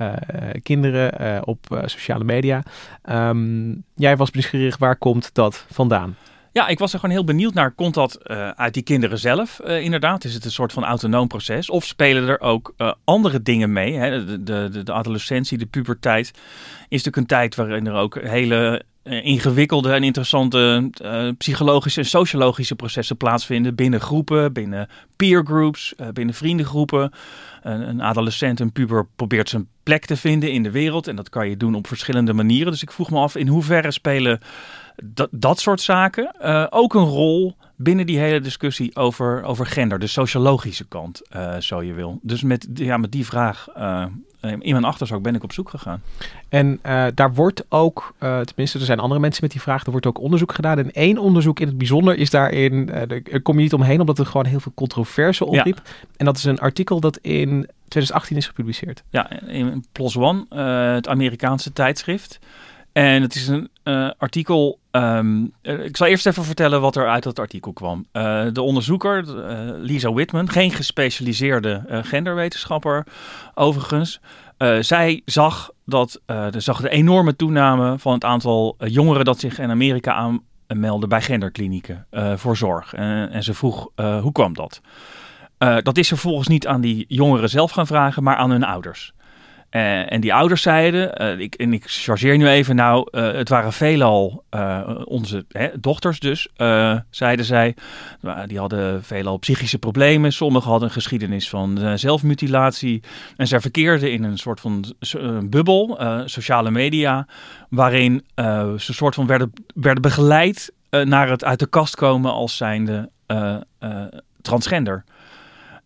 [SPEAKER 1] kinderen op sociale media. Um, jij was nieuwsgierig, waar komt dat vandaan?
[SPEAKER 4] Ja, ik was er gewoon heel benieuwd naar. Komt dat uh, uit die kinderen zelf? Uh, inderdaad, is het een soort van autonoom proces? Of spelen er ook uh, andere dingen mee? Hè? De, de, de, adolescentie, de puberteit is natuurlijk een tijd waarin er ook hele eh, ingewikkelde en interessante eh, psychologische en sociologische processen plaatsvinden binnen groepen, binnen peergroups, uh, binnen vriendengroepen. Een, een, adolescent, een puber probeert zijn plek te vinden in de wereld en dat kan je doen op verschillende manieren. Dus ik vroeg me af in hoeverre spelen dat, dat soort zaken ook een rol binnen die hele discussie over, over gender, de sociologische kant, uh, zo je wil. Dus met, ja, met die vraag uh, in mijn achterzak ben ik op zoek gegaan.
[SPEAKER 1] En uh, daar wordt ook, tenminste er zijn andere mensen met die vraag, er wordt ook onderzoek gedaan. En één onderzoek in het bijzonder is daarin, daar kom je niet omheen omdat het gewoon heel veel controverse opriep. Ja. En dat is een artikel dat in 2018 is gepubliceerd.
[SPEAKER 4] Ja, in PLOS ONE, het Amerikaanse tijdschrift. En het is een uh, artikel. Um, ik zal eerst even vertellen wat er uit dat artikel kwam. Uh, de onderzoeker, Lisa Whitman, geen gespecialiseerde genderwetenschapper overigens. zij zag dat er zag de enorme toename van het aantal jongeren dat zich in Amerika aanmelden bij genderklinieken voor zorg. en ze vroeg hoe kwam dat? dat is vervolgens niet aan die jongeren zelf gaan vragen, maar aan hun ouders. Uh, en die ouders zeiden, uh, ik, en ik chargeer nu even, nou, uh, het waren veelal onze hè, dochters dus, zeiden zij. Die hadden veelal psychische problemen, sommigen hadden een geschiedenis van zelfmutilatie. En zij verkeerden in een soort van bubbel, sociale media, waarin ze soort van werden, werden begeleid naar het uit de kast komen als zijnde transgender.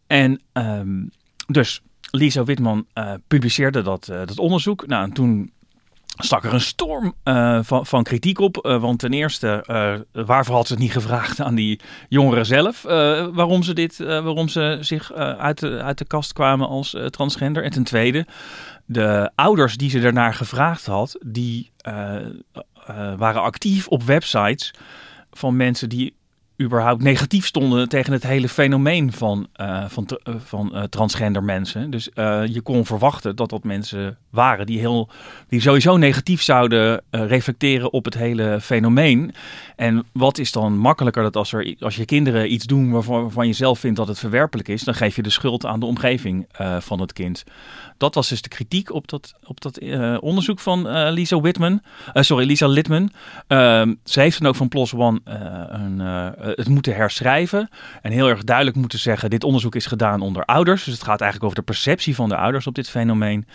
[SPEAKER 4] En um, dus Lisa Witman uh, publiceerde dat, uh, dat onderzoek. Nou, en toen stak er een storm uh, van, van kritiek op. want ten eerste, waarvoor had ze het niet gevraagd aan die jongeren zelf? waarom, ze dit, waarom ze zich uit, de, uit de kast kwamen als transgender? En ten tweede, de ouders die ze daarnaar gevraagd had, die waren actief op websites van mensen die überhaupt negatief stonden tegen het hele fenomeen van, uh, van, uh, van uh, transgender mensen. Dus je kon verwachten dat dat mensen waren die, heel, die sowieso negatief zouden reflecteren op het hele fenomeen. En wat is dan makkelijker dat als, er, als je kinderen iets doen waarvan, je zelf vindt dat het verwerpelijk is, dan geef je de schuld aan de omgeving van het kind. Dat was dus de kritiek op dat, op dat onderzoek van Lisa Whitman. sorry, Lisa Litman. Ehm, ze heeft dan ook van PLOS ONE een eh, het moeten herschrijven. En heel erg duidelijk moeten zeggen: dit onderzoek is gedaan onder ouders. Dus het gaat eigenlijk over de perceptie van de ouders op dit fenomeen.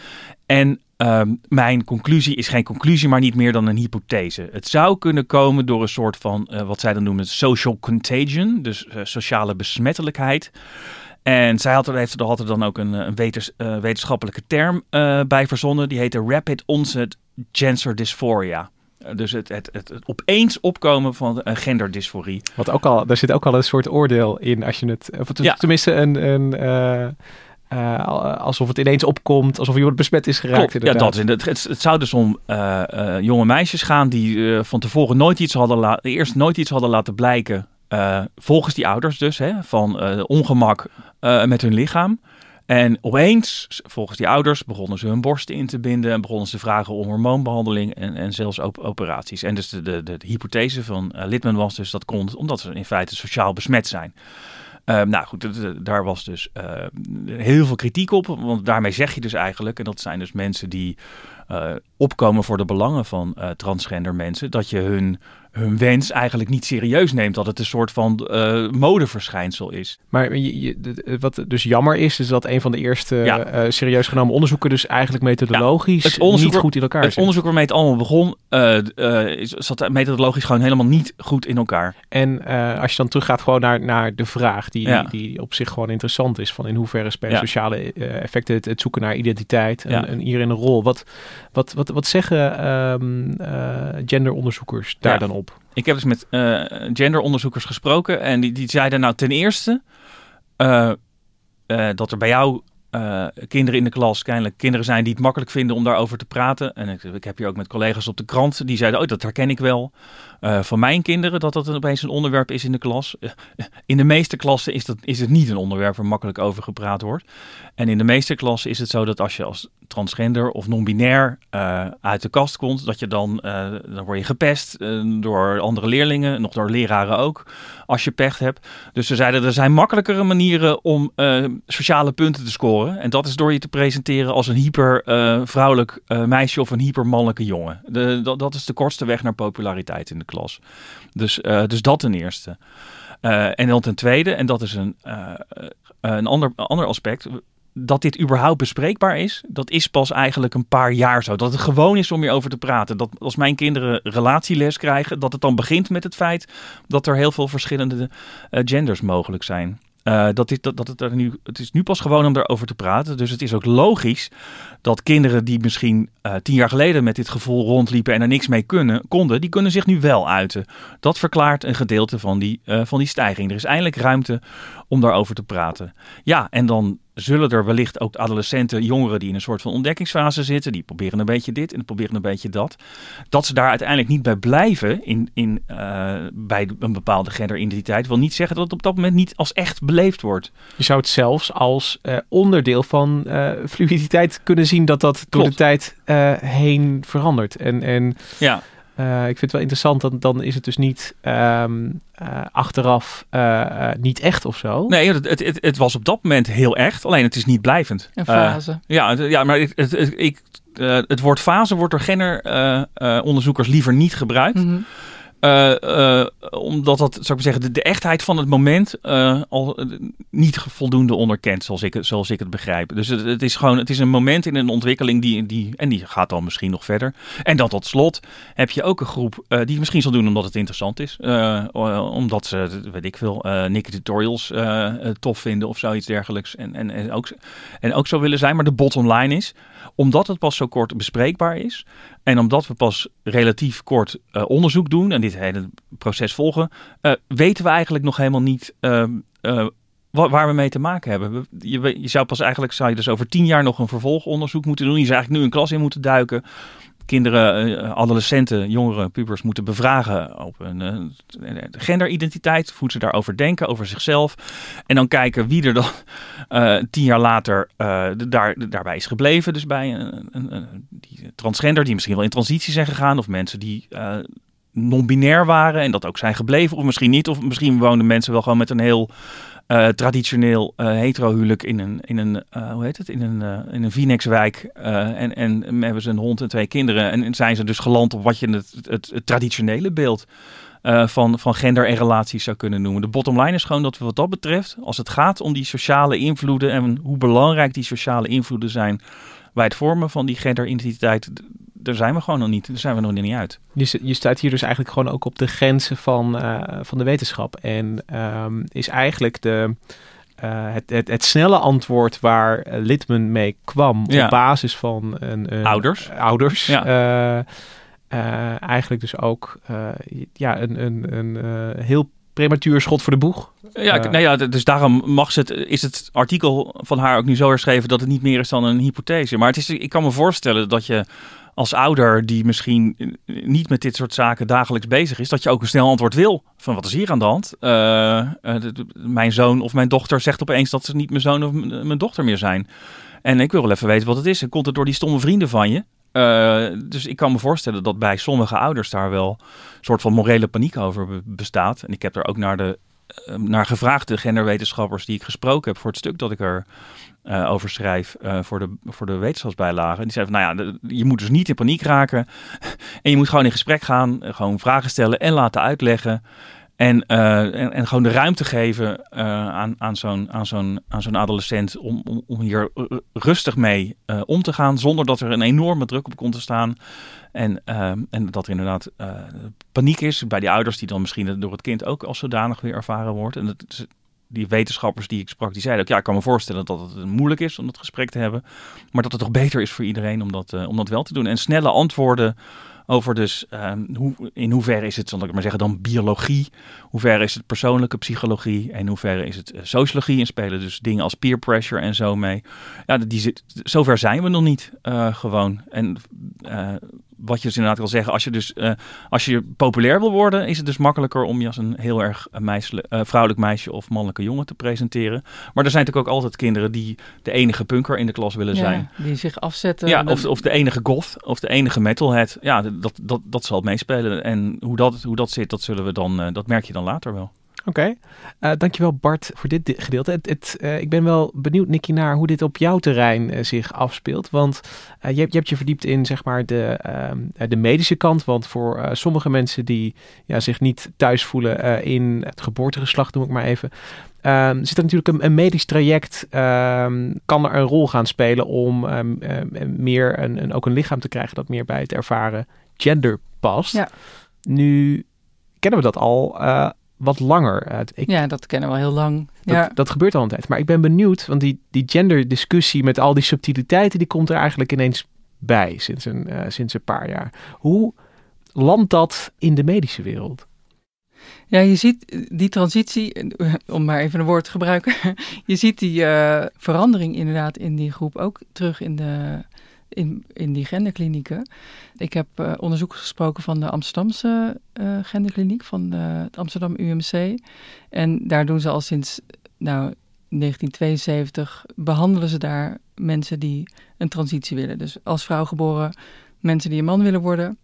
[SPEAKER 4] En um, mijn conclusie is geen conclusie, maar niet meer dan een hypothese. Het zou kunnen komen door een soort van, uh, wat zij dan noemen, social contagion, dus uh, sociale besmettelijkheid. En zij had er, heeft er, dan ook een, een wetens, wetenschappelijke term bij verzonnen. Die heette Rapid Onset Gender Dysphoria. Eh, dus het, het, het, het, opeens opkomen van een genderdysforie.
[SPEAKER 1] Wat ook al, daar zit ook al een soort oordeel in als je het. Of ja. tenminste een. een uh, uh, alsof het ineens opkomt, alsof iemand besmet is geraakt.
[SPEAKER 4] ja, dat is het, het, het zou dus om uh, jonge meisjes gaan die van tevoren nooit iets hadden laten, eerst nooit iets hadden laten blijken. volgens die ouders dus, hè, van ongemak met hun lichaam. En opeens, volgens die ouders, begonnen ze hun borsten in te binden en begonnen ze vragen om hormoonbehandeling en, en zelfs op operaties. En dus de, de, de, hypothese van uh, Litman was dus dat komt omdat ze in feite sociaal besmet zijn. Uh, nou goed, daar was dus uh, heel veel kritiek op, want daarmee zeg je dus eigenlijk, en dat zijn dus mensen die uh, opkomen voor de belangen van transgender mensen, dat je hun hun wens eigenlijk niet serieus neemt. Dat het een soort van uh, modeverschijnsel is.
[SPEAKER 1] Maar je, wat dus jammer is, is dat een van de eerste ja. uh, serieus genomen onderzoeken dus eigenlijk methodologisch ja, het onderzoek, niet goed in elkaar
[SPEAKER 4] Het onderzoek waarmee het allemaal begon, uh, zat methodologisch gewoon helemaal niet goed in elkaar.
[SPEAKER 1] En als je dan teruggaat gewoon naar, naar de vraag die, ja. die op zich gewoon interessant is, van in hoeverre spelen sociale effecten het, het, zoeken naar identiteit en, en hierin een rol. Wat, wat, wat, wat zeggen um, genderonderzoekers daar dan op?
[SPEAKER 4] Ik heb dus met uh, genderonderzoekers gesproken en die, die zeiden nou ten eerste uh, uh, dat er bij jou kinderen in de klas, kennelijk kinderen zijn die het makkelijk vinden om daarover te praten. En ik, ik heb hier ook met collega's op de krant die zeiden, oh dat herken ik wel. van mijn kinderen dat dat opeens een onderwerp is in de klas. in de meeste klassen is, dat, is het niet een onderwerp waar makkelijk over gepraat wordt. En in de meeste klassen is het zo dat als je als transgender of non-binair uh, uit de kast komt, dat je dan, uh, dan word je gepest uh, door andere leerlingen, nog door leraren ook, als je pech hebt. Dus ze zeiden er zijn makkelijkere manieren om sociale punten te scoren. En dat is door je te presenteren als een hyper eh, vrouwelijk eh, meisje of een hyper mannelijke jongen. Dat, dat is de kortste weg naar populariteit in de klas. Dus, eh, dus dat ten eerste. Eh, en dan ten tweede, en dat is een, eh, een ander, ander aspect dat dit überhaupt bespreekbaar is, dat is pas eigenlijk een paar jaar zo. Dat het gewoon is om hierover te praten. Dat als mijn kinderen relatieles krijgen, dat het dan begint met het feit dat er heel veel verschillende uh, genders mogelijk zijn. Uh, dat, is, dat, dat het, er nu, het is nu pas gewoon om daarover te praten. Dus het is ook logisch dat kinderen die misschien uh, tien jaar geleden met dit gevoel rondliepen en er niks mee kunnen, konden, die kunnen zich nu wel uiten. Dat verklaart een gedeelte van die, van die stijging. Er is eindelijk ruimte om daarover te praten. Ja, en dan zullen er wellicht ook adolescenten, jongeren die in een soort van ontdekkingsfase zitten, die proberen een beetje dit en proberen een beetje dat, dat ze daar uiteindelijk niet bij blijven in, in, uh, bij een bepaalde genderidentiteit, wil niet zeggen dat het op dat moment niet als echt beleefd wordt.
[SPEAKER 1] Je zou het zelfs als uh, onderdeel van uh, fluiditeit kunnen zien dat dat door de tijd heen verandert. En, en
[SPEAKER 4] ja.
[SPEAKER 1] Uh, ik vind het wel interessant, dan, dan is het dus niet um, uh, achteraf uh, niet echt of zo.
[SPEAKER 4] Nee, het, het, het, was op dat moment heel echt, alleen het is niet blijvend.
[SPEAKER 5] Een fase.
[SPEAKER 4] ja, ja, maar het, het, ik, het woord fase wordt door genderonderzoekers liever niet gebruikt.
[SPEAKER 5] Mhm.
[SPEAKER 4] Mm -hmm. Uh, uh, omdat dat, zou ik zeggen, de, de, echtheid van het moment uh, al niet voldoende onderkent, zoals ik, zoals ik het begrijp. Dus het, het, is gewoon, het is een moment in een ontwikkeling die, die, en die gaat dan misschien nog verder. En dan tot slot heb je ook een groep die het misschien zal doen omdat het interessant is. omdat ze, weet ik veel, Nicky tutorials tof vinden of zoiets dergelijks. En, en, en, ook, en ook zo willen zijn. Maar de bottom line is, omdat het pas zo kort bespreekbaar is en omdat we pas relatief kort uh, onderzoek doen en dit hele proces volgen, uh, weten we eigenlijk nog helemaal niet uh, waar we mee te maken hebben. Je, je, zou pas eigenlijk, zou je dus over tien jaar nog een vervolgonderzoek moeten doen. Je zou eigenlijk nu een klas in moeten duiken. Kinderen, adolescenten, jongeren, pubers moeten bevragen op een genderidentiteit. Hoe ze daarover denken, over zichzelf. En dan kijken wie er dan tien jaar later daar, daarbij is gebleven. Dus bij een, een, die transgender die misschien wel in transitie zijn gegaan. Of mensen die non-binair waren en dat ook zijn gebleven. Of misschien niet. Of misschien woonden mensen wel gewoon met een heel uh, traditioneel uh, hetero-huwelijk in een, in een uh, hoe heet het, in een, in een Phoenixwijk. en, en hebben ze een hond en twee kinderen. En zijn ze dus geland op wat je het, het, het traditionele beeld van, van gender en relaties zou kunnen noemen. De bottom line is gewoon dat we wat dat betreft, als het gaat om die sociale invloeden en hoe belangrijk die sociale invloeden zijn bij het vormen van die genderidentiteit, daar zijn we gewoon nog niet. Daar zijn we nog niet uit.
[SPEAKER 1] Je, je staat hier dus eigenlijk gewoon ook op de grenzen van, uh, van de wetenschap. En um, is eigenlijk de, uh, het, het, het, snelle antwoord waar Litman mee kwam
[SPEAKER 4] ja.
[SPEAKER 1] op basis van een, een
[SPEAKER 4] ouders.
[SPEAKER 1] ouders
[SPEAKER 4] ja.
[SPEAKER 1] uh, eigenlijk dus ook ja, een, een, een heel prematuur schot voor de boeg.
[SPEAKER 4] Ja, nou ja, dus daarom mag het, is het artikel van haar ook nu zo herschreven dat het niet meer is dan een hypothese. Maar het is, ik kan me voorstellen dat je als ouder die misschien niet met dit soort zaken dagelijks bezig is, dat je ook een snel antwoord wil. Van wat is hier aan de hand? De, de, mijn zoon of mijn dochter zegt opeens dat ze niet mijn zoon of mijn dochter meer zijn. En ik wil wel even weten wat het is. En komt het door die stomme vrienden van je? Dus ik kan me voorstellen dat bij sommige ouders daar wel een soort van morele paniek over bestaat. En ik heb er ook naar, de, naar gevraagd, de genderwetenschappers die ik gesproken heb voor het stuk dat ik er uh, over schrijf voor, de, voor de wetenschapsbijlage. En die zeiden van, nou ja, je moet dus niet in paniek raken. en je moet gewoon in gesprek gaan, gewoon vragen stellen en laten uitleggen. En, en, en, gewoon de ruimte geven aan, aan zo'n aan zo'n aan zo'n adolescent om, om, om hier rustig mee om te gaan, zonder dat er een enorme druk op komt te staan. En, en dat er inderdaad paniek is bij die ouders, die dan misschien door het kind ook als zodanig weer ervaren wordt. En dat, die wetenschappers die ik sprak, die zeiden ook, ja, ik kan me voorstellen dat het moeilijk is om dat gesprek te hebben, maar dat het toch beter is voor iedereen om dat, om dat wel te doen. En snelle antwoorden over dus um, hoe, in hoeverre is het, zal ik maar zeggen, dan biologie, hoe ver is het persoonlijke psychologie en in hoeverre is het uh, sociologie en spelen dus dingen als peer pressure en zo mee. Ja, die zit, zover zijn we nog niet uh, gewoon. En wat je dus inderdaad wil zeggen, als je dus uh, als je populair wil worden, is het dus makkelijker om je als een heel erg meisje, uh, vrouwelijk meisje of mannelijke jongen te presenteren. Maar er zijn natuurlijk ook altijd kinderen die de enige punker in de klas willen
[SPEAKER 5] ja,
[SPEAKER 4] zijn.
[SPEAKER 5] Die zich afzetten.
[SPEAKER 4] Ja, of, of de enige goth of de enige metalhead. Ja, dat, dat, dat zal meespelen. En hoe dat, hoe dat zit, dat zullen we dan, uh, dat merk je dan later wel.
[SPEAKER 1] Oké, okay. dankjewel Bart voor dit gedeelte. Het, het, ik ben wel benieuwd, Nicky, naar hoe dit op jouw terrein zich afspeelt. Want je, je, hebt je verdiept in zeg maar, de, ehm, de medische kant. Want voor sommige mensen die ja, zich niet thuis voelen in het geboortegeslacht, noem ik maar even, Um, zit er natuurlijk een, een medisch traject, um, kan er een rol gaan spelen om meer een, een, ook een lichaam te krijgen dat meer bij het ervaren gender past. Ja. Nu kennen we dat al wat langer.
[SPEAKER 5] ik, ja, dat kennen we al heel lang.
[SPEAKER 1] Dat,
[SPEAKER 5] ja.
[SPEAKER 1] dat gebeurt al een tijd. Maar ik ben benieuwd, want die, die genderdiscussie met al die subtiliteiten, die komt er eigenlijk ineens bij sinds een, uh, sinds een paar jaar. Hoe landt dat in de medische wereld?
[SPEAKER 5] Ja, je ziet die transitie, om maar even een woord te gebruiken. Je ziet die uh, verandering inderdaad in die groep ook terug in, de, in, in die genderklinieken. Ik heb uh, onderzoekers gesproken van de Amsterdamse uh, genderkliniek, van het Amsterdam UMC. En daar doen ze al sinds nou, 1972, behandelen ze daar mensen die een transitie willen. Dus als vrouw geboren, mensen die een man willen worden.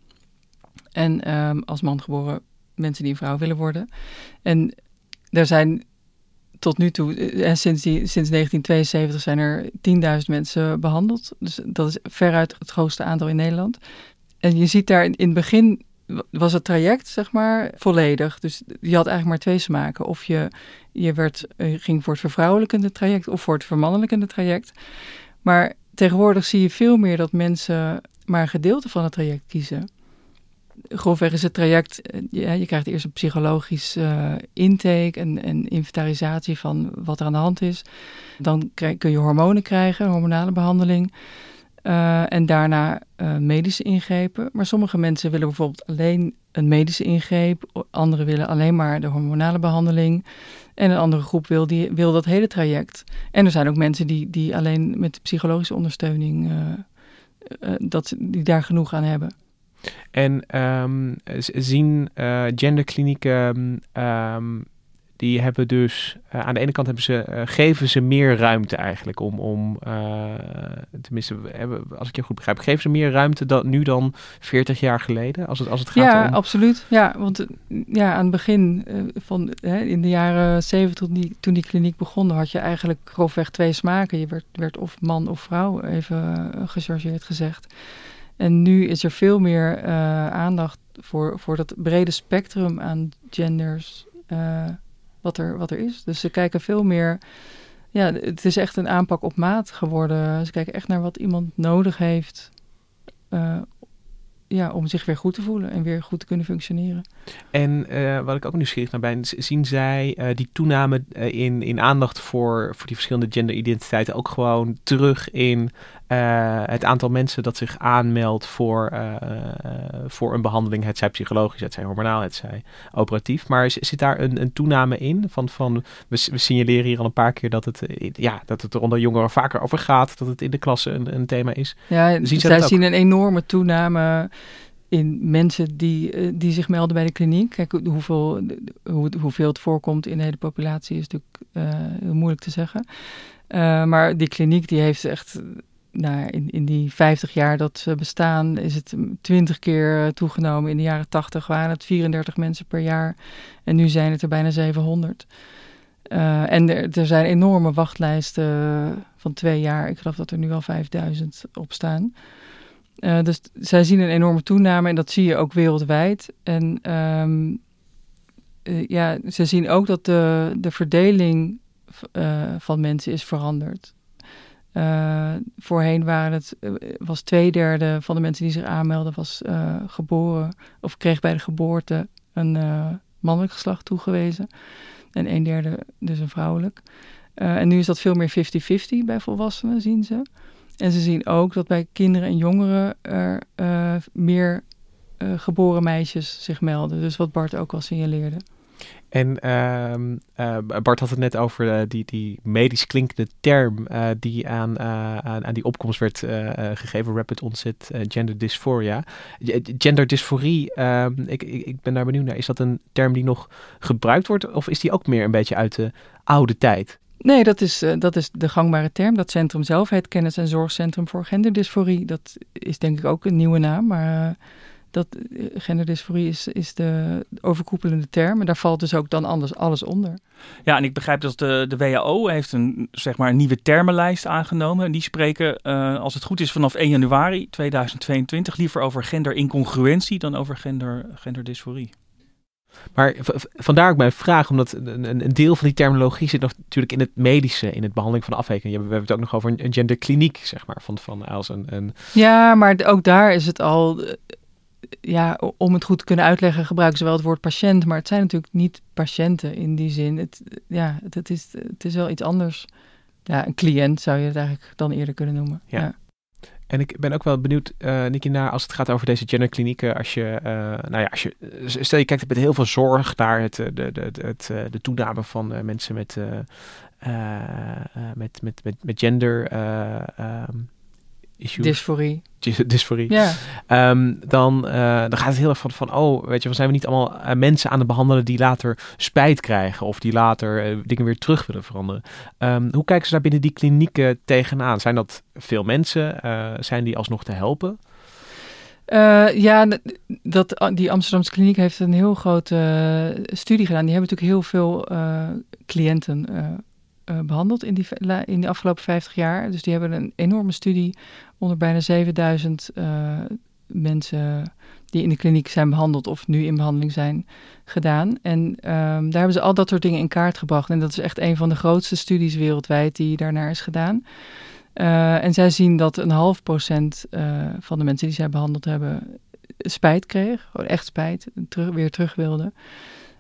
[SPEAKER 5] En um, als man geboren mensen die een vrouw willen worden. En er zijn tot nu toe, en eh, sinds, die, sinds 1972 zijn er 10.000 mensen behandeld. Dus dat is veruit het grootste aantal in Nederland. En je ziet daar in, in het begin was het traject, zeg maar, volledig. Dus je had eigenlijk maar twee smaken. Of je, je werd, eh, ging voor het vervrouwelijkende traject of voor het vermannelijkende traject. Maar tegenwoordig zie je veel meer dat mensen maar een gedeelte van het traject kiezen grofweg is het traject, eh, je krijgt eerst een psychologisch uh, intake en, en inventarisatie van wat er aan de hand is. Dan krijg, kun je hormonen krijgen, hormonale behandeling. Uh, en daarna medische ingrepen. Maar sommige mensen willen bijvoorbeeld alleen een medische ingreep. Anderen willen alleen maar de hormonale behandeling. En een andere groep wil, die, wil dat hele traject. En er zijn ook mensen die, die alleen met psychologische ondersteuning... dat, die daar genoeg aan hebben.
[SPEAKER 1] En um, zien uh, genderklinieken, um, die hebben dus, uh, aan de ene kant hebben ze, uh, geven ze meer ruimte eigenlijk om, om tenminste, hebben, als ik je goed begrijp, geven ze meer ruimte dan, nu dan 40 jaar geleden, als het, als het gaat
[SPEAKER 5] ja,
[SPEAKER 1] om...
[SPEAKER 5] absoluut. Ja, want ja, aan het begin van, hè, in de jaren 70, toen die, toen die kliniek begon, had je eigenlijk grofweg twee smaken. Je werd, werd of man of vrouw, even gechargeerd gezegd. En nu is er veel meer uh, aandacht voor, voor dat brede spectrum aan genders uh, wat, er, wat er is. Dus ze kijken veel meer. Ja, het is echt een aanpak op maat geworden. Ze kijken echt naar wat iemand nodig heeft. Uh, ja, om zich weer goed te voelen en weer goed te kunnen functioneren.
[SPEAKER 1] En wat ik ook nieuwsgierig naar ben, zien zij die toename in, in aandacht voor, voor die verschillende genderidentiteiten ook gewoon terug in het aantal mensen dat zich aanmeldt voor, voor een behandeling, het zij psychologisch, het zij hormonaal, het zij operatief. Maar zit daar een, een toename in? Van, van, we, we signaleren hier al een paar keer dat het, ja, dat het er onder jongeren vaker over gaat, dat het in de klasse een, een thema is.
[SPEAKER 5] Ja, zien zij zien een enorme toename in mensen die, eh, die zich melden bij de kliniek. Kijk, hoeveel, hoe, hoeveel het voorkomt in de hele populatie is natuurlijk heel moeilijk te zeggen. Uh, maar die kliniek die heeft echt, nou, in, in die 50 jaar dat ze bestaan, is het 20 keer toegenomen. In de jaren 80 waren het 34 mensen per jaar en nu zijn het er bijna 700. Uh, en er, er, zijn enorme wachtlijsten van twee jaar. Ik geloof dat er nu al 5000 op staan. Dus zij zien een enorme toename en dat zie je ook wereldwijd. En um, ja, ze zien ook dat de, de verdeling van mensen is veranderd. Voorheen waren het, was twee derde van de mensen die zich aanmelden, was geboren of kreeg bij de geboorte een mannelijk geslacht toegewezen. En een derde dus een vrouwelijk. en nu is dat veel meer 50-50 bij volwassenen, zien ze. En ze zien ook dat bij kinderen en jongeren er meer geboren meisjes zich melden. Dus wat Bart ook al signaleerde.
[SPEAKER 1] En uh, uh, Bart had het net over die, die medisch klinkende term die aan, aan, aan, die opkomst werd gegeven, rapid onset gender dysphoria. Gender dysphorie, ehm, ik, ik, ben daar benieuwd naar. Is dat een term die nog gebruikt wordt of is die ook meer een beetje uit de oude tijd?
[SPEAKER 5] Nee, dat is, dat is de gangbare term. Dat centrum zelf heet Kennis- en Zorgcentrum voor Genderdysforie. Dat is denk ik ook een nieuwe naam, maar Dat uh, genderdysforie is, is de overkoepelende term. En daar valt dus ook dan anders alles onder.
[SPEAKER 4] Ja, en ik begrijp dat de, de WHO heeft een, zeg maar, een nieuwe termenlijst aangenomen. En die spreken, uh, als het goed is, vanaf 1 januari 2022 liever over genderincongruentie dan over gender, genderdysforie.
[SPEAKER 1] Maar vandaar ook mijn vraag, omdat een, een, deel van die terminologie zit nog natuurlijk in het medische, in het behandeling van de afwijking. We hebben het ook nog over een, genderkliniek, zeg maar, van, van als een, een...
[SPEAKER 5] Ja, maar ook daar is het al, ja, om het goed te kunnen uitleggen gebruiken ze wel het woord patiënt, maar het zijn natuurlijk niet patiënten in die zin. Het, ja, het, het is, het is wel iets anders. Ja, een cliënt zou je het eigenlijk dan eerder kunnen noemen.
[SPEAKER 1] ja.
[SPEAKER 5] ja.
[SPEAKER 1] En ik ben ook wel benieuwd, uh, Nicky, naar als het gaat over deze genderklinieken. Als je, uh, nou ja, als je, stel je kijkt met heel veel zorg naar het, de, de, de, het, de toename van uh, mensen met, met, met, met, met gender. Um,
[SPEAKER 5] issues. Dysforie.
[SPEAKER 1] Dysforie.
[SPEAKER 5] Ja.
[SPEAKER 1] Um, dan, uh, dan gaat het heel erg van, van, oh, weet je, zijn we niet allemaal uh, mensen aan het behandelen die later spijt krijgen of die later uh, dingen weer terug willen veranderen. Um, hoe kijken ze daar binnen die klinieken tegenaan? Zijn dat veel mensen? zijn die alsnog te helpen?
[SPEAKER 5] ja, dat, die Amsterdamse kliniek heeft een heel grote studie gedaan. Die hebben natuurlijk heel veel cliënten uh, behandeld in, die, in de afgelopen 50 jaar. Dus die hebben een enorme studie onder bijna 7000 uh, mensen die in de kliniek zijn behandeld of nu in behandeling zijn gedaan. En um, daar hebben ze al dat soort dingen in kaart gebracht. En dat is echt een van de grootste studies wereldwijd die daarnaar is gedaan. Uh, en zij zien dat een half procent van de mensen die zij behandeld hebben spijt kreeg. Echt spijt, terug, weer terug wilde.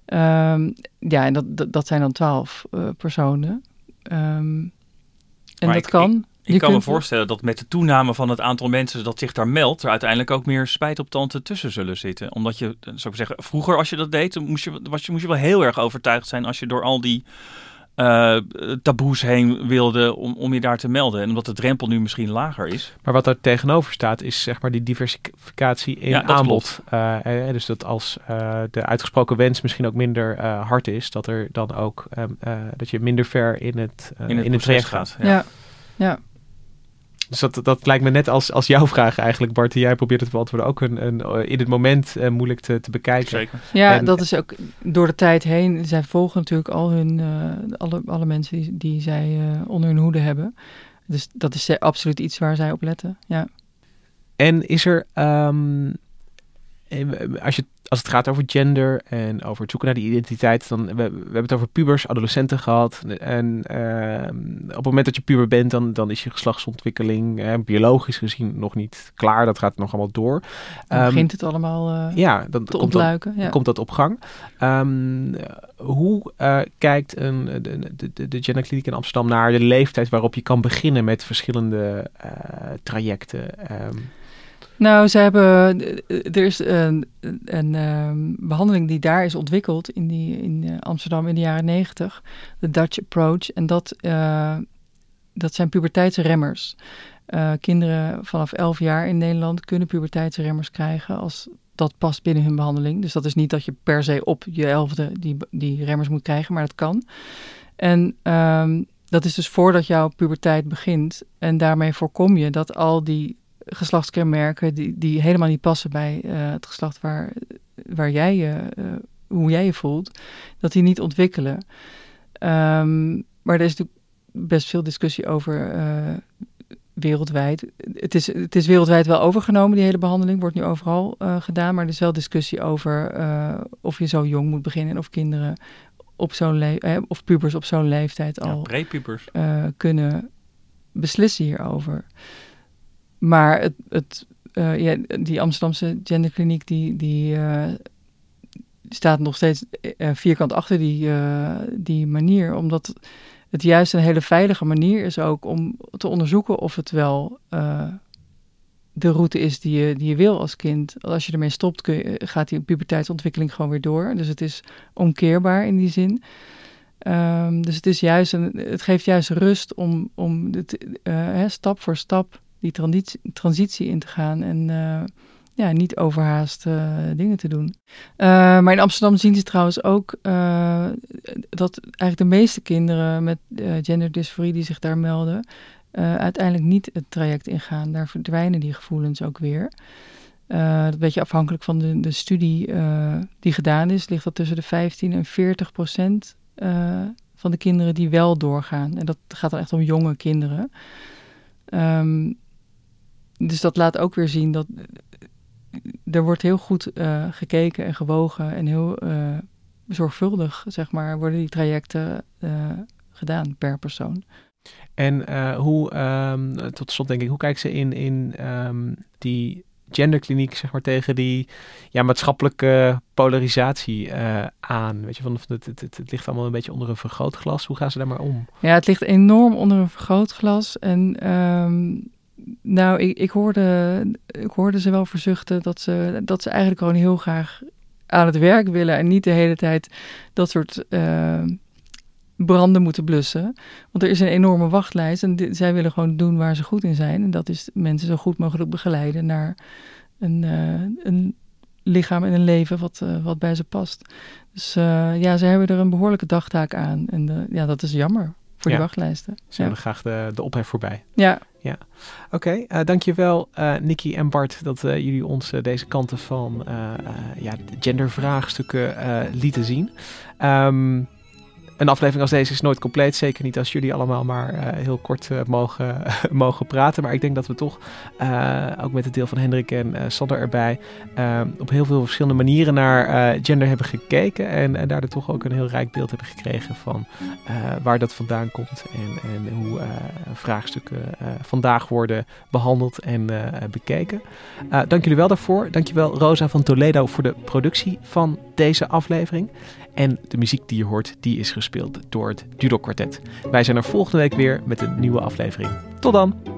[SPEAKER 5] Um, ja, en dat, dat, dat, zijn dan twaalf personen. Um, en
[SPEAKER 4] maar
[SPEAKER 5] dat
[SPEAKER 4] ik,
[SPEAKER 5] kan.
[SPEAKER 4] Ik, ik kan me voorstellen dat met de toename van het aantal mensen dat zich daar meldt, er uiteindelijk ook meer spijt op tanden tussen zullen zitten. Omdat je, zou ik zeggen, vroeger als je dat deed, moest je, was je, moest je wel heel erg overtuigd zijn als je door al die uh, taboes heen wilde om, om je daar te melden. En omdat de drempel nu misschien lager is.
[SPEAKER 1] Maar wat er tegenover staat is zeg maar die diversificatie in
[SPEAKER 4] ja,
[SPEAKER 1] aanbod. Uh, eh, dus dat als uh, de uitgesproken wens misschien ook minder hard is, dat er dan ook um, dat je minder ver in het,
[SPEAKER 4] in het,
[SPEAKER 1] in het traject
[SPEAKER 4] gaat.
[SPEAKER 5] Ja, ja. ja.
[SPEAKER 1] Dus dat, dat lijkt me net als, als jouw vraag eigenlijk, Bart. Jij probeert het te beantwoorden ook een, een, in het moment uh, moeilijk te, te bekijken.
[SPEAKER 4] Zeker.
[SPEAKER 5] Ja, en, dat is ook door de tijd heen. Zij volgen natuurlijk al hun, uh, alle, alle mensen die, die zij uh, onder hun hoede hebben. Dus dat is absoluut iets waar zij op letten. Ja.
[SPEAKER 1] En is er, um, als je als het gaat over gender en over het zoeken naar die identiteit, dan we, we hebben het over pubers, adolescenten gehad. En uh, op het moment dat je puber bent, dan, dan is je geslachtsontwikkeling uh, biologisch gezien nog niet klaar. Dat gaat nog allemaal door.
[SPEAKER 5] Dan um, begint het allemaal uh,
[SPEAKER 1] ja, dan
[SPEAKER 5] te
[SPEAKER 1] komt
[SPEAKER 5] ontluiken.
[SPEAKER 1] Dat,
[SPEAKER 5] ja.
[SPEAKER 1] komt dat op gang. Um, hoe eh, kijkt een, de, de, de, de genderkliniek in Amsterdam naar de leeftijd waarop je kan beginnen met verschillende eh, trajecten? Um,
[SPEAKER 5] nou, ze hebben. Er is een, een, een, behandeling die daar is ontwikkeld in, die, in Amsterdam in de jaren negentig. De Dutch Approach. En dat, uh, dat zijn puberteitsremmers. Kinderen vanaf 11 jaar in Nederland kunnen puberteitsremmers krijgen als dat past binnen hun behandeling. Dus dat is niet dat je per se op je elfde die, die remmers moet krijgen, maar dat kan. En um, dat is dus voordat jouw puberteit begint. En daarmee voorkom je dat al die geslachtskenmerken die, die helemaal niet passen bij uh, het geslacht waar, waar jij je, uh, hoe jij je voelt, dat die niet ontwikkelen. Um, maar er is natuurlijk best veel discussie over uh, wereldwijd. Het is, het is wereldwijd wel overgenomen, die hele behandeling, wordt nu overal gedaan, maar er is wel discussie over of je zo jong moet beginnen en of kinderen op zo'n leeftijd, of pubers op zo'n leeftijd al
[SPEAKER 4] ja,
[SPEAKER 5] kunnen beslissen hierover. Maar het, het, uh, ja, die Amsterdamse genderkliniek die, die uh, staat nog steeds uh, vierkant achter die, die manier. Omdat het juist een hele veilige manier is ook om te onderzoeken of het wel de route is die je, die wil als kind. Als je ermee stopt, kun je, gaat die puberteitsontwikkeling gewoon weer door. Dus het is omkeerbaar in die zin. Um, dus het, is juist een, het geeft juist rust om, om hè, stap voor stap die transitie, transitie in te gaan en uh, ja, niet overhaast uh, dingen te doen. Uh, maar in Amsterdam zien ze trouwens ook dat eigenlijk de meeste kinderen met genderdysforie die zich daar melden, uiteindelijk niet het traject ingaan. Daar verdwijnen die gevoelens ook weer. Een beetje afhankelijk van de, de studie die gedaan is, ligt dat tussen de 15 en 40 procent van de kinderen die wel doorgaan. En dat gaat dan echt om jonge kinderen. Um, dus dat laat ook weer zien dat er wordt heel goed gekeken en gewogen en heel zorgvuldig, zeg maar, worden die trajecten gedaan per persoon.
[SPEAKER 1] En hoe, um, tot slot denk ik, hoe kijken ze in, in um, die genderkliniek zeg maar, tegen die ja, maatschappelijke polarisatie aan? Weet je, van, het, het, het, het, ligt allemaal een beetje onder een vergrootglas. Hoe gaan ze daar maar om?
[SPEAKER 5] Ja, het ligt enorm onder een vergrootglas. En um, nou, ik, ik, hoorde, ik hoorde ze wel verzuchten dat ze, dat ze eigenlijk gewoon heel graag aan het werk willen en niet de hele tijd dat soort uh, branden moeten blussen. Want er is een enorme wachtlijst en zij willen gewoon doen waar ze goed in zijn. En dat is mensen zo goed mogelijk begeleiden naar een, uh, een lichaam en een leven wat, uh, wat bij ze past. Dus ja, ze hebben er een behoorlijke dagtaak aan. En ja, dat is jammer voor
[SPEAKER 1] ja.
[SPEAKER 5] die wachtlijsten.
[SPEAKER 1] Ze willen graag de, de ophef voorbij.
[SPEAKER 5] Ja.
[SPEAKER 1] Ja. Oké, okay, dankjewel Nikki en Bart dat jullie ons deze kanten van ja, gendervraagstukken lieten zien. Um, een aflevering als deze is nooit compleet. Zeker niet als jullie allemaal maar uh, heel kort uh, mogen, mogen praten. Maar ik denk dat we toch, uh, ook met het deel van Hendrik en Sander erbij, op heel veel verschillende manieren naar gender hebben gekeken. En, en, daardoor toch ook een heel rijk beeld hebben gekregen van waar dat vandaan komt. En, en hoe vraagstukken vandaag worden behandeld en bekeken. dank jullie wel daarvoor. Dankjewel Rosa van Toledo voor de productie van deze aflevering. En de muziek die je hoort, die is gespeeld door het Judo Quartet. Wij zijn er volgende week weer met een nieuwe aflevering. Tot dan!